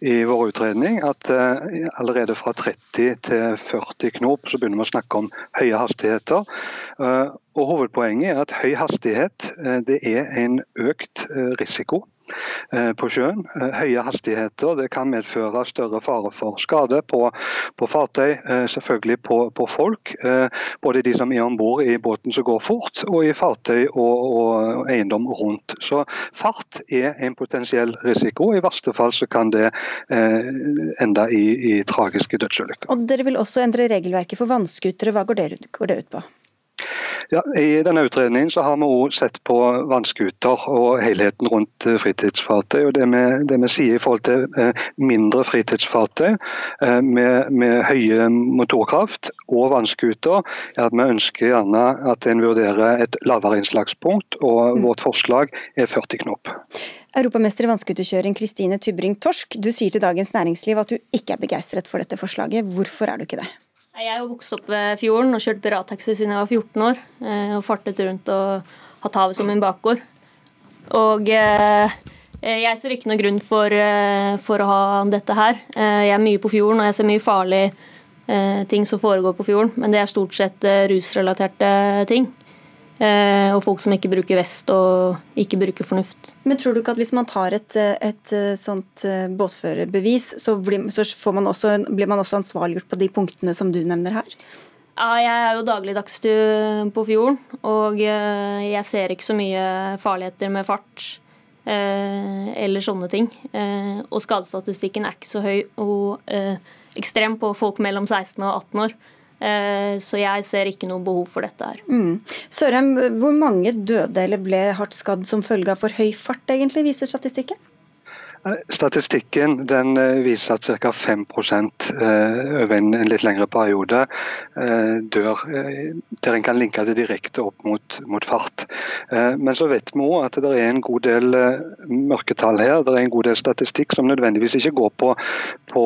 i vår utredning at allerede fra 30 til 40 knop så begynner vi å snakke om høye hastigheter. og Hovedpoenget er at høy hastighet det er en økt risiko Eh, på sjøen. Eh, høye hastigheter det kan medføre større fare for skade på, på fartøy, eh, selvfølgelig på, på, folk. Både de som er om bord i båten som går fort, og i fartøy og, og eiendom rundt. Så Fart er en potensiell risiko. I verste fall så kan det eh, ende i, i tragiske dødsulykker. Og Dere vil også endre regelverket for vannskutere. Hva går det, går det ut på? Ja, I denne utredningen så har vi òg sett på vannskuter og helheten rundt eh, fritidsfartøy. og Det vi, det vi sier i forhold til eh, mindre fritidsfartøy eh, med, med høye motorkraft og vannskuter, er at vi ønsker gjerne at en vurderer et lavere innslagspunkt. og mm. Vårt forslag er 40 knop. Europamester i vannskuterkjøring Kristine Tybring Torsk, du sier til Dagens Næringsliv at du ikke er begeistret for dette forslaget. Hvorfor er du ikke det? Jeg har vokst opp ved fjorden og kjørt pirattaxi siden jeg var 14 år. Eh, og fartet rundt og hatt havet som min bakgård. Og eh, jeg ser ikke noen grunn for, eh, for, å ha dette her. Jeg er mye på fjorden, og jeg ser mye farlige ting som foregår på fjorden. Men det er stort sett rusrelaterte ting. Eh, og folk som ikke bruker vest og ikke bruker fornuft. Men tror du ikke at hvis man tar et, et sånt eh, båtførerbevis, så, blir, så man også, blir man også ansvarliggjort på de punktene som du nevner her? Ja, jeg er jo dagligdags på fjorden, og eh, jeg ser ikke så mye farligheter med fart eller sånne ting. Og skadestatistikken er ikke så høy og ekstrem på folk mellom 16 og 18 år. Eh, så jeg ser ikke noe behov for dette her. Mm. Sørheim, hvor mange døde eller ble hardt skadd som følge av for høy fart, egentlig, viser statistikken? Statistikken eh, viser at ca. 5 eh, over en litt lengre periode eh, dør der en kan linke det direkte opp mot, mot fart. Men så vet vi òg at det er en god del mørketall her. Det er en god del statistikk som nødvendigvis ikke går på, på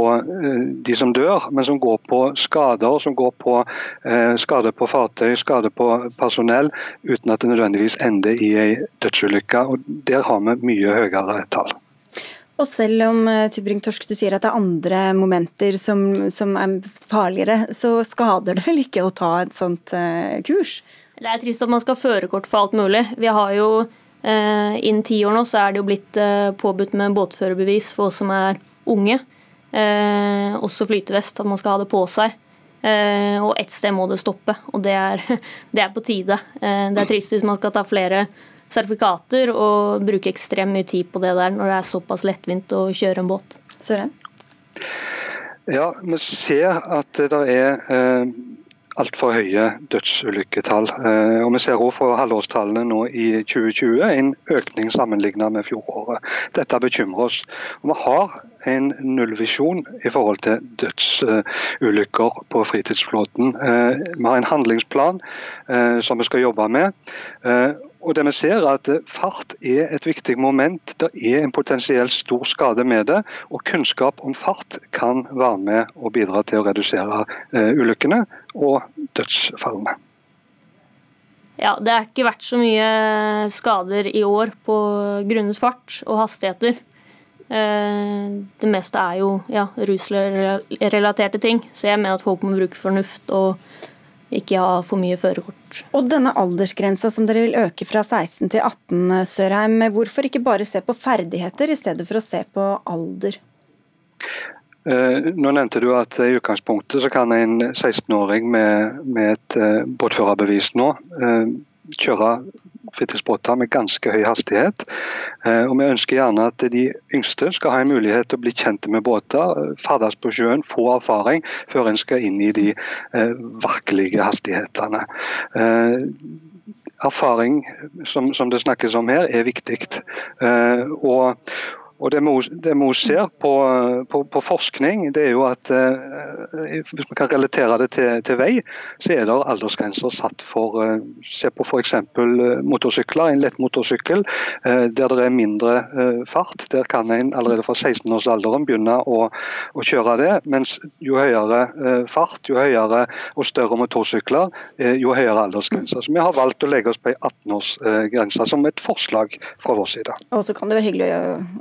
de som dør, men som går på skader, som går på skade på fartøy, skade på personell, uten at det nødvendigvis ender i ei dødsulykke. Og Der har vi mye høyere tall. Og selv om eh, Tybring-Torsk du sier at det er andre momenter som, som, er farligere, så skader det vel ikke å ta et sånt uh, kurs? Det er trist at man skal ha førerkort for alt mulig. Vi har jo uh, Innen ti år nå så er det jo blitt uh, påbudt med båtførerbevis for oss som er unge. også flytevest, at man skal ha det på seg. og ett sted må det stoppe, og det er, det er på tide. det er trist hvis man skal ta flere sertifikater og bruke ekstremt mye tid på det der når det er såpass lettvint å kjøre en båt. Søren? Ja, vi ser at det er eh, altfor høye dødsulykketall. Eh, og Vi ser også for halvårstallene nå i 2020 en økning sammenlignet med fjoråret. Dette bekymrer oss. Og vi har en nullvisjon i forhold til dødsulykker på fritidsflåten. Eh, vi har en handlingsplan eh, som vi skal jobbe med. Eh, og det vi ser er at Fart er et viktig moment. Det er en potensielt stor skade med det. og Kunnskap om fart kan være med og bidra til å redusere uh, ulykkene og dødsfallene. Ja, Det er ikke vært så mye skader i år på grunnet fart og hastigheter. Eh, det meste er jo ja, rusrelaterte ting, så jeg mener at folk må bruke fornuft og ikke ha for mye førerkort. Og denne aldersgrensa som dere vil øke fra 16 til 18, Sørheim, hvorfor ikke bare se på ferdigheter i stedet for å se på alder? Nå nevnte du at i utgangspunktet så kan en 16-åring med, med, et båtførerbevis nå kjøre fritidsbåter med ganske høy hastighet. Og Vi ønsker gjerne at de yngste skal ha en mulighet til å bli kjent med båter, ferdes på sjøen, få erfaring før en skal inn i de virkelige hastighetene erfaring som, som, det snakkes om her, er viktig. Og, og det vi òg ser på, på, på, forskning, det er jo at eh, hvis vi kan relatere det til, til, vei, så er det aldersgrenser satt for eh, Se på f.eks. motorsykler. En lett motorsykkel eh, der det er mindre eh, fart. Der kan en allerede fra 16-årsalderen begynne å, å, kjøre det. Mens jo høyere eh, fart, jo høyere og større motorsykler, eh, jo høyere aldersgrenser. Så vi har valgt å legge oss på ei 18-årsgrense som et forslag fra vår side. Og så kan det være hyggelig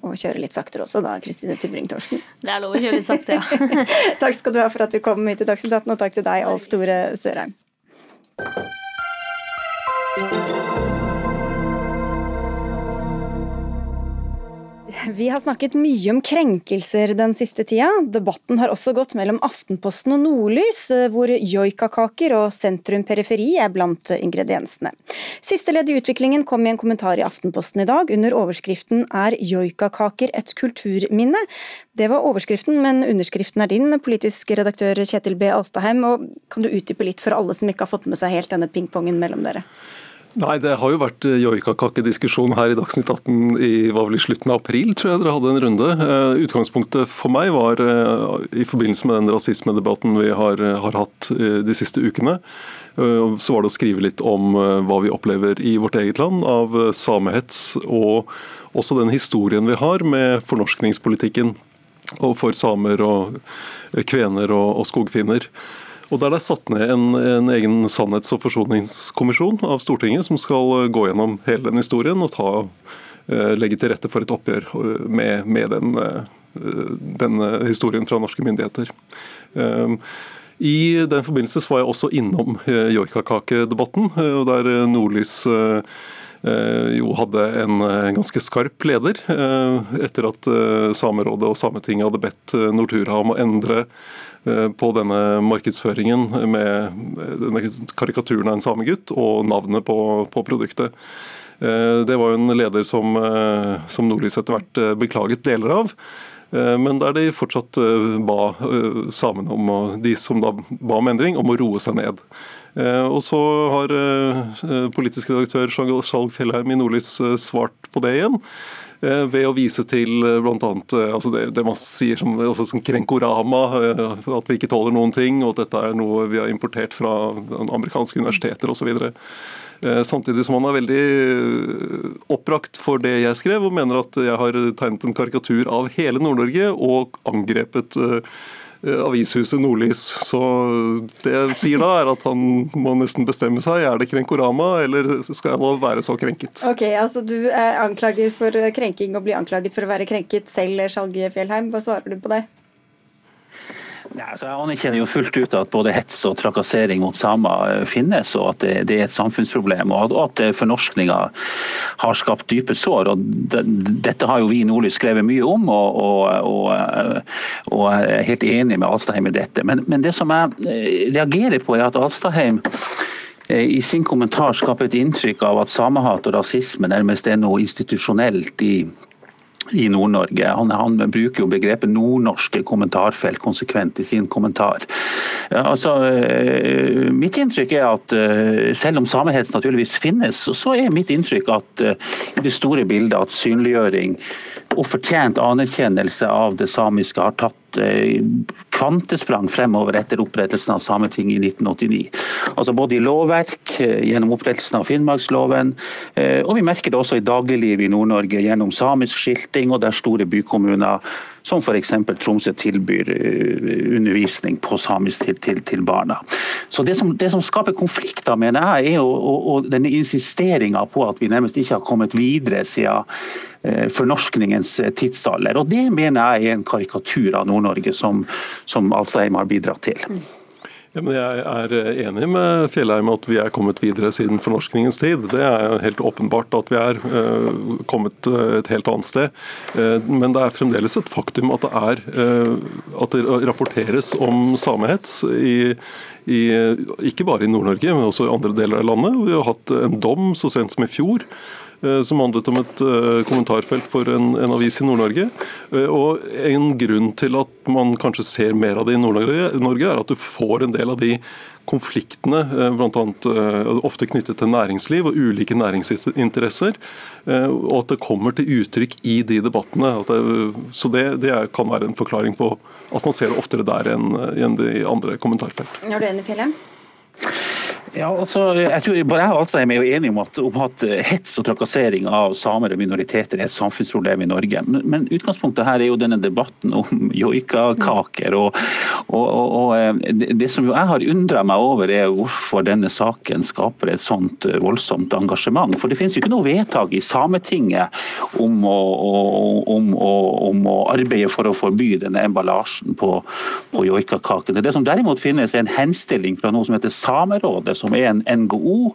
å kjøre kjøre litt saktere også, da, Kristine Tybring-Torsen. Det er lov å kjøre sakte, ja. takk skal du ha for at du kom hit til Dagsnytt 18, og takk til deg, Alf Tore Sørheim. Vi har snakket mye om krenkelser den siste tida. Debatten har også gått mellom Aftenposten og Nordlys, hvor joikakaker og sentrum-periferi er blant ingrediensene. Siste ledd i utviklingen kom i en kommentar i Aftenposten i dag under overskriften 'Er joikakaker et kulturminne?' Det var overskriften, men underskriften er din, politisk redaktør Kjetil B. Alstaheim. og Kan du utdype litt for alle som ikke har fått med seg helt denne pingpongen mellom dere? Nei, Det har jo vært eh, joikakakediskusjon her i Dagsnytt 18 i, i slutten av april, tror jeg dere hadde en runde. Uh, utgangspunktet for meg var uh, i forbindelse med den rasismedebatten vi har, har hatt de siste ukene. Så var det å skrive litt om hva vi opplever i vårt eget land av samehets, og også den historien vi har med fornorskningspolitikken og for samer og kvener og, og skogfinner. Og Der er det satt ned en, en, egen sannhets- og forsoningskommisjon av Stortinget som skal gå gjennom hele den historien og ta, eh, legge til rette for et oppgjør eh, med, med den, eh, den, historien fra norske myndigheter. I den forbindelse var jeg også innom joikakakedebatten, der Nordlys jo hadde en ganske skarp leder, etter at Samerådet og Sametinget hadde bedt Nortura om å endre Eh, på denne markedsføringen med denne karikaturen av en samegutt og navnet på, på produktet. Eh, det var jo en leder som, eh, som Nordlys etter hvert beklaget deler av. Men der de fortsatt ba samene om, de som da ba om endring, om å roe seg ned. Og så har politisk redaktør Skjalg Fjellheim i Nordlys svart på det igjen. Eh, ved å vise til eh, bl.a. Eh, altså det, det man sier som, altså som krenkorama, at vi ikke tåler noen ting, og at dette er noe vi har importert fra amerikanske universiteter osv. Samtidig som han er veldig opprakt for det jeg skrev, og mener at jeg har tegnet en karikatur av hele Nord-Norge og angrepet avishuset Nordlys. Så det jeg sier da, er at han må nesten bestemme seg. Er det Krenkorama, eller skal jeg være så krenket? Ok, altså Du er anklager for krenking og blir anklaget for å være krenket selv, Skjalg Fjellheim. Hva svarer du på det? Ja, altså jeg anerkjenner jo fullt ut at både hets og trakassering mot samer eh, finnes, og at det, det er et samfunnsproblem. Og at, at eh, fornorskninga har skapt dype sår. og det, Dette har jo vi i Nordlys skrevet mye om, og, og, og, eh, og er helt enig med Alstaheim i dette. Men, men, det som jeg reagerer på, er at Alstaheim i sin kommentar skaper et inntrykk av at samehat og rasisme nærmest er noe institusjonelt i i Nord-Norge. Han, han, bruker jo begrepet nordnorske kommentarfelt konsekvent i sin kommentar. Altså, eh, mitt inntrykk er at eh, selv om samehets naturligvis finnes, så er mitt inntrykk at eh, i det store bildet at synliggjøring og fortjent anerkjennelse av det samiske har tatt kvantesprang fremover etter opprettelsen av Sametinget i 1989. Altså Både i lovverk, gjennom opprettelsen av Finnmarksloven, og vi merker det også i dagliglivet i Nord-Norge gjennom samisk skilting, og der store bykommuner som f.eks. Tromsø tilbyr eh, undervisning på samisk til, til, til barna. Så det som, det som, skaper konflikter, mener jeg, er jo og, og denne insisteringa på at vi nærmest ikke har kommet videre siden eh, fornorskningens eh, tidsalder. Og Det mener jeg er en karikatur av Nord-Norge som, som Alstheim har bidratt til. Ja, jeg er enig med Fjellheim at vi er kommet videre siden fornorskningens tid. Det er helt åpenbart at vi er uh, kommet eh, et helt annet sted. Men det er fremdeles et faktum at det, er, at det rapporteres om samehets i, i, ikke bare i Nord-Norge, men også i andre deler av landet. Vi har hatt en dom så sent som i fjor Eh, som handlet om et eh, kommentarfelt for en, en avis i Nord-Norge. Eh, og En grunn til at man kanskje ser mer av det i Nord-Norge, er at du får en del av de konfliktene, blant annet ofte knyttet til næringsliv og ulike næringsinteresser, og at det kommer til uttrykk i de debattene. Så det, det, kan være en forklaring på at man ser det oftere der enn, i andre kommentarfelt. Er du enig, Fjellheim? Ja, altså, jeg tror Bare jeg og Alstheim er jo enige om at, om at, eh, hets og trakassering av samer og minoriteter er et samfunnsproblem i Norge. Men, men utgangspunktet her er jo denne debatten om joikakaker. Og, og, og, og, eh, det som jo jeg har undra meg over, er hvorfor denne saken skaper et sånt eh, voldsomt engasjement. For det finnes jo ikke noe vedtak i Sametinget om å, om, om å arbeide for å forby denne emballasjen på, på joikakakene. Det som derimot finnes, er en henstilling fra noe som heter Samerådet som er en NGO.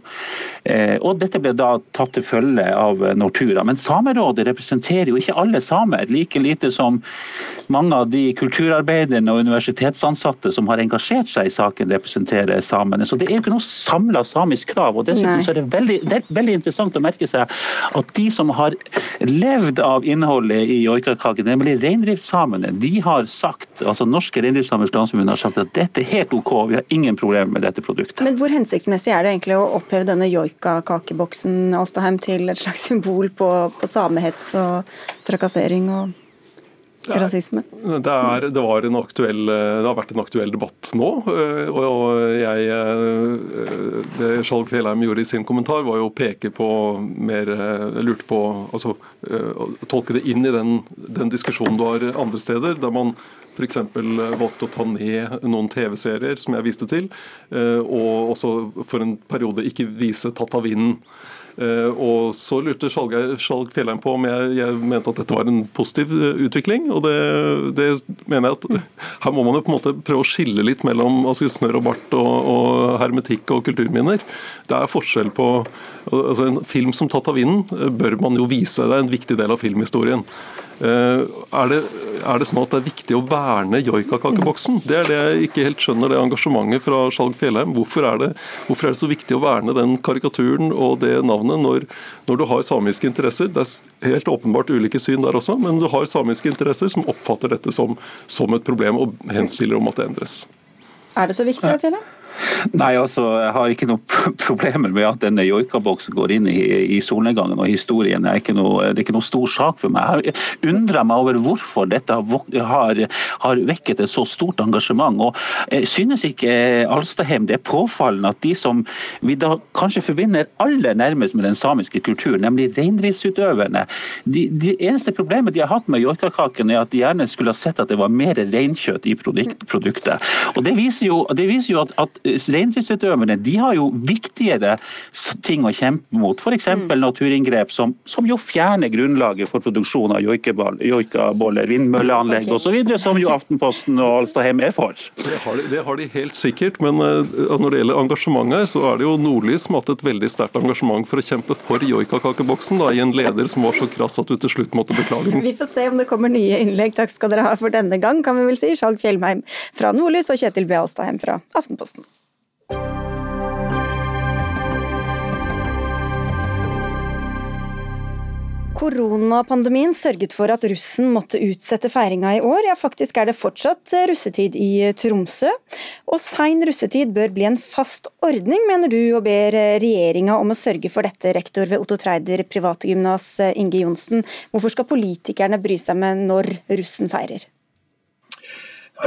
Eh, og Dette ble da tatt til følge av Nortura. Men Samerådet representerer jo ikke alle samer, like lite som mange av de kulturarbeiderne og universitetsansatte som har engasjert seg i saken, representerer samene. Så det er jo ikke noe samla samisk krav. og Dessuten så er det veldig, det er veldig interessant å merke seg at de som har levd av innholdet i joikakaken, nemlig reindriftssamene, de har sagt, altså Norske reindriftssamers landsforbund har sagt at dette er helt OK, vi har ingen problemer med dette produktet. Men hvor hensiktsmessig er det egentlig å oppheve denne joikakakeboksen Alstaheim, til et slags symbol på, på samehets og trakassering? og rasisme? Det, er, det, aktuell, det, har vært en aktuell debatt nå. Eh, og jeg, eh, Det Skjalg Fjellheim gjorde i sin kommentar, var jo å peke på mer eh, lurte på altså, Tolke det inn i den, den diskusjonen du har andre steder, der man f.eks. valgte å ta ned noen TV-serier, som jeg viste til, og også for en periode ikke vise Tatt av vinden. Eh, og Så lurte Skjalg Fjellheim på om jeg, jeg, mente at dette var en positiv eh, utvikling. og det, det, mener jeg at Her må man jo på en måte prøve å skille litt mellom altså, snørr og bart og, og hermetikk og kulturminner. Det er forskjell på altså En film som 'Tatt av vinden' eh, bør man jo vise. Det er en viktig del av filmhistorien. Eh, er det, er det, sånn at det er viktig å verne joikakakeboksen? Det er det jeg ikke helt skjønner, det engasjementet fra Skjalg Fjellheim. Hvorfor er, det, hvorfor er, det, så viktig å verne den karikaturen og det navnet når, når, du har samiske interesser? Det er helt åpenbart ulike syn der også, men du har samiske interesser som oppfatter dette som, som et problem og henstiller om at det endres. Er det så viktig, Fjellheim? Nei, altså, Jeg har ikke noe problemer med at denne joikaboksen går inn i, i solnedgangen og historien. Er noe, det er ikke noe stor sak for meg. Jeg undrer meg over hvorfor dette har, har, vekket et så stort engasjement. og Synes ikke Alstaheim det er påfallende at de som vi da kanskje forbinder aller nærmest med den samiske kulturen, nemlig reindriftsutøverne de, de eneste problemet de har hatt med joikakaken, er at de gjerne skulle ha sett at det var mer reinkjøtt i produktet. Og Det viser jo, det viser jo at, at reindriftsutøverne de har jo viktigere ting å kjempe mot, f.eks. Mm. naturinngrep som, som, jo fjerner grunnlaget for produksjon av joikaboller, vindmølleanlegg okay. osv., som jo Aftenposten og Alstaheim er for. Det har, de, det har, de, helt sikkert, men uh, når det gjelder engasjement her, så er det jo Nordlys som har hatt et veldig sterkt engasjement for å kjempe for joikakakeboksen, i en leder som var så krass at du til slutt måtte beklage den. Vi får se om det kommer nye innlegg. Takk skal dere ha for denne gang, kan vi vel si. Skjalg Fjellheim fra Nordlys og Kjetil B. Alstaheim fra Aftenposten. Koronapandemien sørget for at russen måtte utsette feiringa i år. Ja, faktisk er det fortsatt russetid i Tromsø. Og sein russetid bør bli en fast ordning, mener du, og ber regjeringa om å sørge for dette, rektor ved Otto Treider privategymnas Inge Johnsen. Hvorfor skal politikerne bry seg med når russen feirer?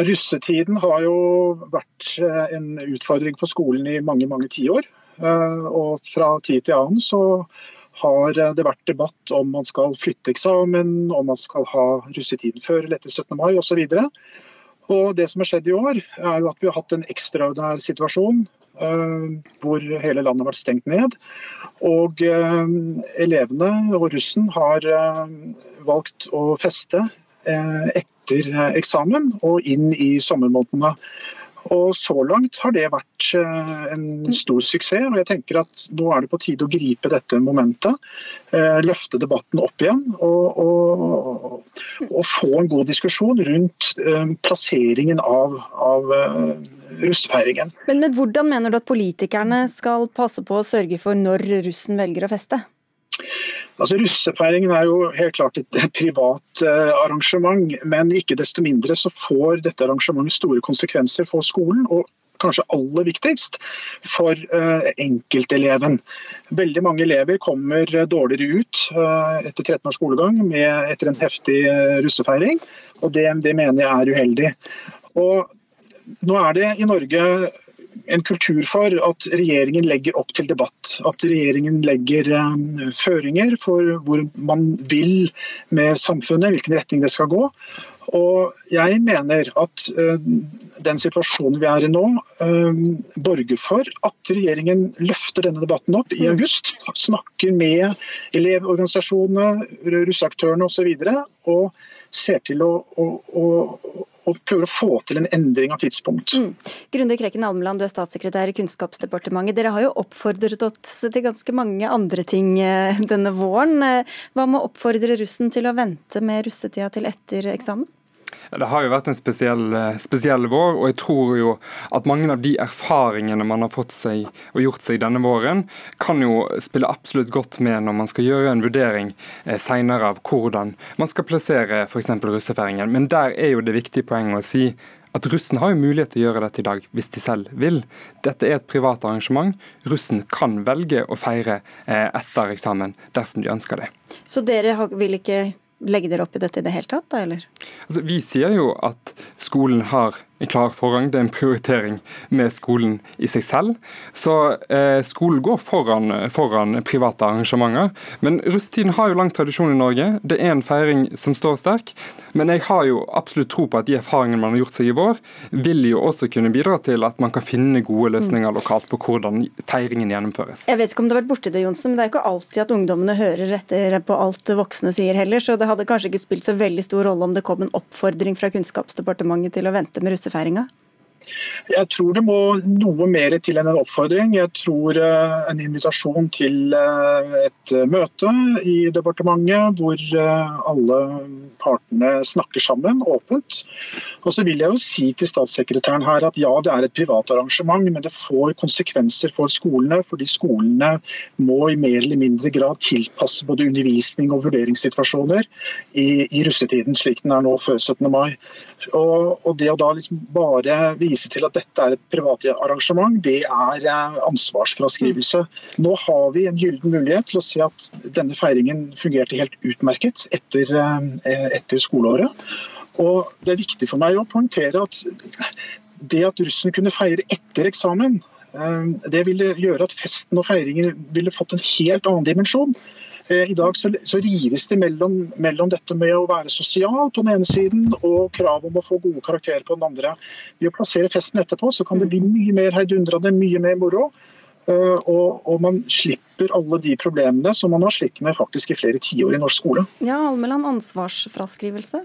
Russetiden har jo vært en utfordring for skolen i mange, mange tiår. Eh, og fra tid til annen så har det vært debatt om man skal flytte eksamen, om man skal ha russetiden før eller etter 17. mai osv. Og det som har skjedd i år, er jo at vi har hatt en ekstraordinær situasjon uh, hvor hele landet har vært stengt ned. Og uh, elevene og russen har valgt å feste etter eksamen og inn i sommermånedene. Og Så langt har det vært eh, en stor suksess. og jeg tenker at Nå er det på tide å gripe dette momentet. Eh, løfte debatten opp igjen og, og, og få en god diskusjon rundt eh, plasseringen av, av russefeiringen. Men, men hvordan mener du at politikerne skal passe på å sørge for når russen velger å feste? Altså Russefeiringen er jo helt klart et privat eh, arrangement, men ikke desto mindre så får dette arrangementet store konsekvenser for skolen. og kanskje aller viktigst for uh, enkelteleven. Veldig mange elever kommer dårligere ut etter 13 års skolegang med, etter en heftig russefeiring, og det, det, mener jeg er uheldig. Og nå er det i Norge en kultur for at regjeringen legger opp til debatt. At regjeringen legger um, føringer for hvor man vil med samfunnet, hvilken retning det skal gå. Og jeg mener at uh, den situasjonen vi er i nå, uh, borger for at regjeringen løfter denne debatten opp i august. Snakker med elevorganisasjonene, russeaktørene osv. Og, så og ser til å, å, å og prøver å få til en endring av tidspunkt. Mm. Grunde Kreken Almeland, du er statssekretær i Kunnskapsdepartementet. Dere har jo oppfordret oss til ganske mange andre ting eh, denne våren. Eh, hva med å oppfordre russen til å vente med russetida til etter eksamen? Det har jo vært en spesiell, eh, spesiell, vår, og jeg tror jo at mange av de erfaringene man har fått seg og gjort seg denne våren, kan jo spille absolutt godt med når man skal gjøre en vurdering eh, senere av hvordan man skal plassere f.eks. russefeiringen. Men der er jo det viktige poenget å si at russen har jo mulighet til å gjøre dette i dag, hvis de selv vil. Dette er et privat arrangement. Russen kan velge å feire eh, etter eksamen dersom de ønsker det. Så dere vil ikke legge dere opp i dette i det hele tatt, da, eller? Altså, vi sier jo at skolen har klar forrang. Det er en prioritering med skolen i seg selv. Så eh, skolen går foran, foran, private arrangementer. Men russetiden har jo lang tradisjon i Norge. Det er en feiring som står sterk. Men jeg har jo absolutt tro på at de erfaringene man har gjort seg i vår, vil jo også kunne bidra til at man kan finne gode løsninger lokalt på hvordan feiringen gjennomføres. Jeg vet ikke om du har vært borti det, Johnsen, men det er ikke alltid at ungdommene hører etter på alt voksne sier heller. Så det hadde kanskje ikke spilt så veldig stor rolle om det kom en oppfordring fra Kunnskapsdepartementet til å vente med russefeiring russefeiringa? Jeg tror det må noe mer til enn en oppfordring. Jeg tror eh, en invitasjon til eh, et møte i departementet hvor eh, alle partene snakker sammen åpent. Og så vil jeg jo si til statssekretæren her at ja, det er et privat arrangement, men det får konsekvenser for skolene. Fordi skolene må i mer eller mindre grad tilpasse både undervisning og vurderingssituasjoner i, i russetiden, slik den er nå før 17. mai. Og, og det å da liksom bare vise til at dette er et privat arrangement, det er eh, ansvarsfraskrivelse. Nå har vi en gyllen mulighet til å se at denne feiringen fungerte helt utmerket etter, eh, etter skoleåret. Og Det er viktig for meg å poengtere at det at russen kunne feire etter eksamen, eh, det ville gjøre at festen og feiringen ville fått en helt annen dimensjon. Eh, I dag så, så rives det mellom, mellom, dette med å være sosial på den ene siden og krav om å få gode karakterer på den andre. Ved å plassere festen etterpå så kan det bli mye mer heidundrende, mye mer moro. Uh, og, og, man slipper alle de problemene som man har slitt med faktisk i flere tiår i norsk skole. Ja, Almeland, ansvarsfraskrivelse?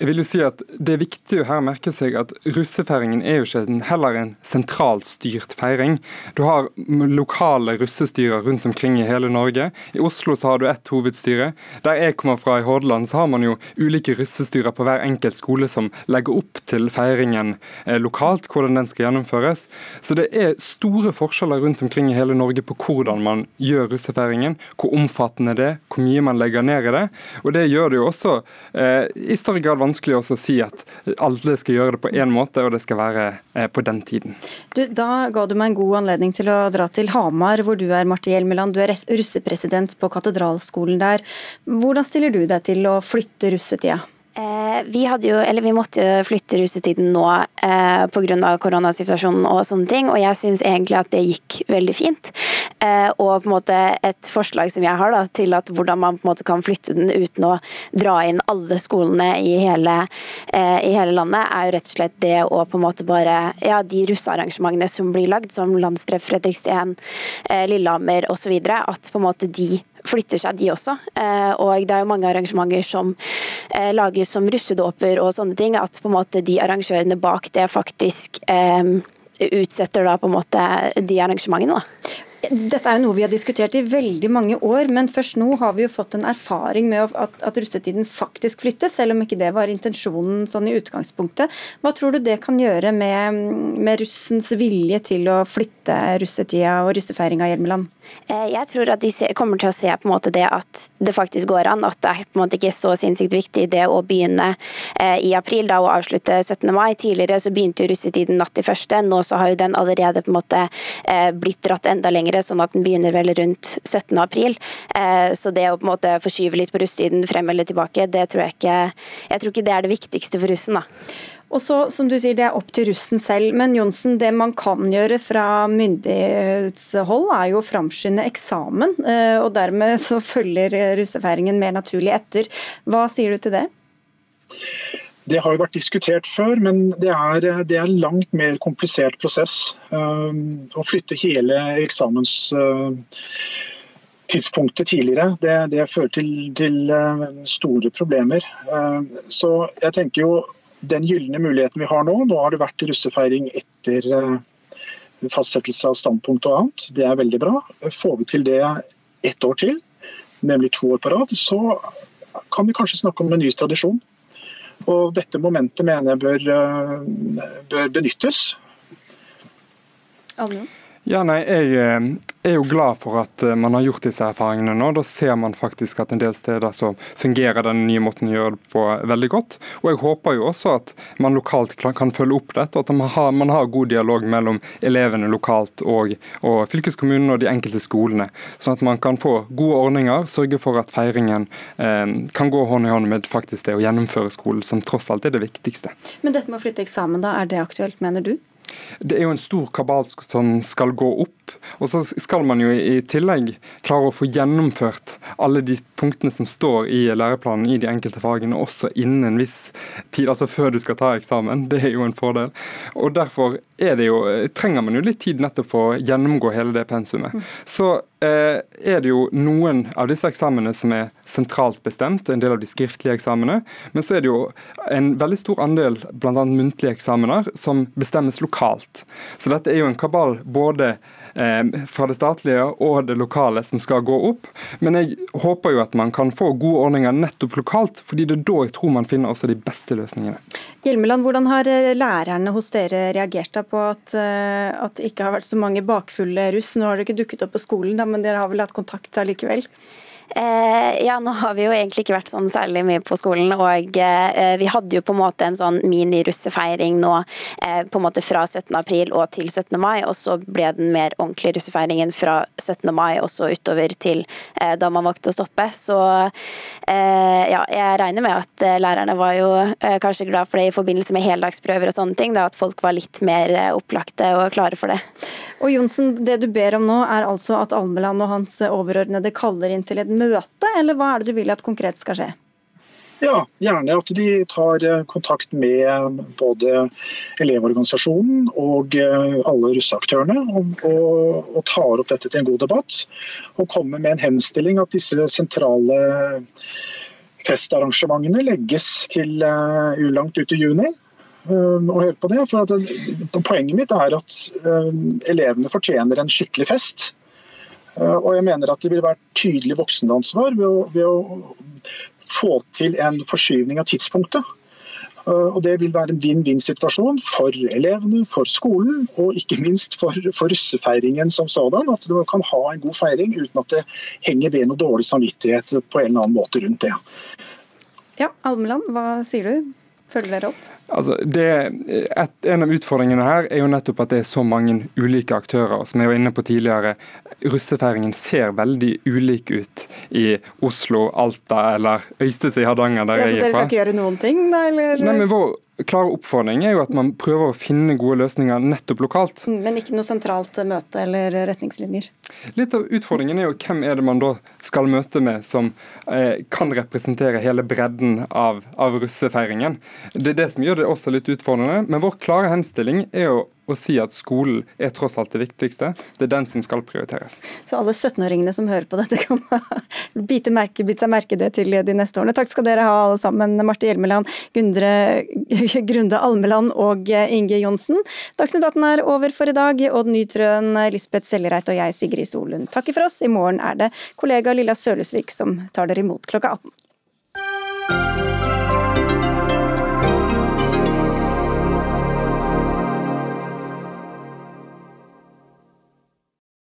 Jeg vil jo si at Det er viktig å her merke seg at russefeiringen er jo ikke heller en sentralstyrt feiring. Du har lokale russestyrer rundt omkring i hele Norge. I Oslo så har du ett hovedstyre. Der jeg kommer fra i Hordaland, så har man jo ulike russestyrer på hver enkelt skole som legger opp til feiringen eh, lokalt, hvordan den skal gjennomføres. Så det er store forskjeller rundt omkring i hele Norge på hvordan man gjør russefeiringen, hvor omfattende det er, hvor mye man legger ned i det. Og det gjør det jo også eh, i større grad vanskelig å si at alle skal gjøre det på én måte, og det skal være eh, på den tiden. Du, da ga du meg en god anledning til å dra til Hamar, hvor du er Marte Hjelmeland. Du er russepresident på katedralskolen der. Hvordan stiller du deg til å flytte russetida? Eh, vi, jo, vi, måtte jo flytte russetiden nå eh, pga. koronasituasjonen og sånne ting, og jeg syns egentlig at det gikk veldig fint. og på en måte et forslag som jeg har da, til at hvordan man på en måte kan flytte den uten å dra inn alle skolene i hele, i hele landet, er jo rett og slett det å på en måte bare Ja, de russearrangementene som blir lagd, som Landstreff Fredriksten, Lillehammer osv., at på en måte de flytter seg, de også. Og det er jo mange arrangementer som lages som russedåper og sånne ting. At på en måte de arrangørene bak det faktisk eh, utsetter da på en måte de arrangementene. Da. Dette er jo noe vi har diskutert i veldig mange år, men først nå har vi jo fått en erfaring med at, at russetiden faktisk flyttes, selv om ikke det var intensjonen sånn i utgangspunktet. Hva tror du det kan gjøre med, med russens vilje til å flytte russetida og russefeiringa, Hjelmeland? Eh, jeg tror at de kommer til å se på en måte det at det faktisk går an, at det er på en måte ikke så sinnssykt viktig det å begynne eh, i april da, og avslutte 17. mai. Tidligere så begynte jo russetiden natt til første, nå så har jo den allerede på en måte eh, blitt dratt enda lenger lenger, sånn at den begynner vel rundt 17. april. Eh, så det å på en måte forskyve litt på russetiden frem eller tilbake, det tror jeg ikke Jeg tror ikke det er det viktigste for russen. da. Og så, som du sier, Det er opp til russen selv. Men Johnsen, det man kan gjøre fra myndighetshold, er jo å framskynde eksamen. Eh, og dermed så følger russefeiringen mer naturlig etter. Hva sier du til det? Det har jo vært diskutert før, men det er, det er en langt mer komplisert prosess. Uh, å flytte hele eksamenstidspunktet uh, tidligere, det, det, fører til, til uh, store problemer. så jeg tenker jo den gylne muligheten vi har nå, nå har det vært russefeiring etter fastsettelse av standpunkt og annet, det er veldig bra. Får vi til det ett år til, nemlig to år på rad, så kan vi kanskje snakke om en ny tradisjon. Og dette momentet mener jeg bør, eh, bør benyttes. Adrian? Ja, nei, Jeg eh, er jo glad for at eh, man har gjort disse erfaringene nå. Da ser man faktisk at en del steder så fungerer den nye måten å gjøre det på veldig godt. Og jeg håper jo også at man lokalt kan følge opp dette, og at man har, man har god dialog mellom elevene lokalt og, og, fylkeskommunen og de enkelte skolene. Sånn at man kan få gode ordninger, sørge for at feiringen eh, kan gå hånd i hånd med faktisk det å gjennomføre skolen, som tross alt er det viktigste. Men dette med å flytte eksamen, da, er det aktuelt, mener du? Det er jo en stor kabal som skal gå opp. Og så skal man jo i tillegg klare å få gjennomført alle de punktene som står i læreplanen i de enkelte fagene, også innen en viss tid, altså før du skal ta eksamen. Det er jo en fordel. Og derfor jo, trenger man jo litt tid nettopp for å gjennomgå hele det pensumet. Så eh, er det jo noen av disse eksamene som er sentralt bestemt, en del av de skriftlige eksamene. Men så er det jo en veldig stor andel bl.a. muntlige eksamener som bestemmes lokalt. Så dette er jo en kabal både fra det statlige og det lokale som skal gå opp. Men jeg håper jo at man kan få gode ordninger nettopp lokalt, fordi det er da jeg tror man finner også de beste løsningene. Hjelmeland, hvordan har eh, lærerne hos dere reagert på at, eh, at det ikke har vært så mange bakfulle russ? Nå har dere ikke dukket opp på skolen, da, men dere har vel hatt kontakt allikevel? Eh, ja, nå har vi jo egentlig ikke vært sånn særlig mye på skolen. Og eh, vi hadde jo på en måte en sånn mini-russefeiring nå eh, på en måte fra 17. april og til 17. mai. Og så ble den mer ordentlige russefeiringen fra 17. mai og så utover til eh, da man valgte å stoppe. Så eh, ja, jeg regner med at eh, lærerne var jo kanskje glad for det i forbindelse med heldagsprøver og sånne ting. Da, at folk var litt mer opplagte og klare for det. Og Jonsen, det du ber om nå er altså at Almeland og hans overordnede kaller inn til et møte møte, eller hva er det du vil at konkret skal skje? Ja, gjerne at de tar eh, kontakt med både Elevorganisasjonen og eh, alle russeaktørene og, og, og, tar opp dette til en god debatt. Og kommer med en henstilling at disse sentrale festarrangementene legges til uh, ulangt ut i juni. Og hør på det, for det, Poenget mitt er at elevene fortjener en skikkelig fest. Eh, og jeg mener at det vil være tydelig voksenansvar ved, å, ved å få til en forskyvning av tidspunktet. Eh, og Det vil være en vinn-vinn-situasjon for elevene, for skolen og ikke minst for, for russefeiringen som sådan. At man kan ha en god feiring uten at det henger ved noe dårlig samvittighet på en eller annen måte rundt det. Ja, Almeland, hva sier du? Følger dere opp? Altså, det, et, en av utfordringene her er jo nettopp at det er så mange ulike aktører. Som jeg var inne på tidligere, russefeiringen ser veldig ulik ut i Oslo, Alta eller Øystese i Hardanger, der ja, jeg er fra. Så dere skal ikke gjøre noen ting, da? Eller? Nei, men vår klare oppfordring er jo at man prøver å finne gode løsninger nettopp lokalt. Mm, men ikke noe sentralt møte eller retningslinjer? Litt av utfordringen er jo hvem er det man da skal møte med som eh, kan representere hele bredden av, av russefeiringen. Det er det som gjør det også litt utfordrende. Men vår klare henstilling er jo å si at skolen er tross alt det viktigste. Det er den som skal prioriteres. Så alle 17-åringene som hører på dette, kan bite, merke, bite seg merke det til de neste årene. Takk skal dere ha alle sammen, Marte Hjelmeland, Gundre, Grunde Almeland og Inge Johnsen. Dagsnytt 18 er over for i dag. Odd Nytrøen, Lisbeth Sellereit og jeg, Sigrid Solund, takker for oss. I morgen er det kollega Lilla Sølhusvik som tar dere imot klokka 18.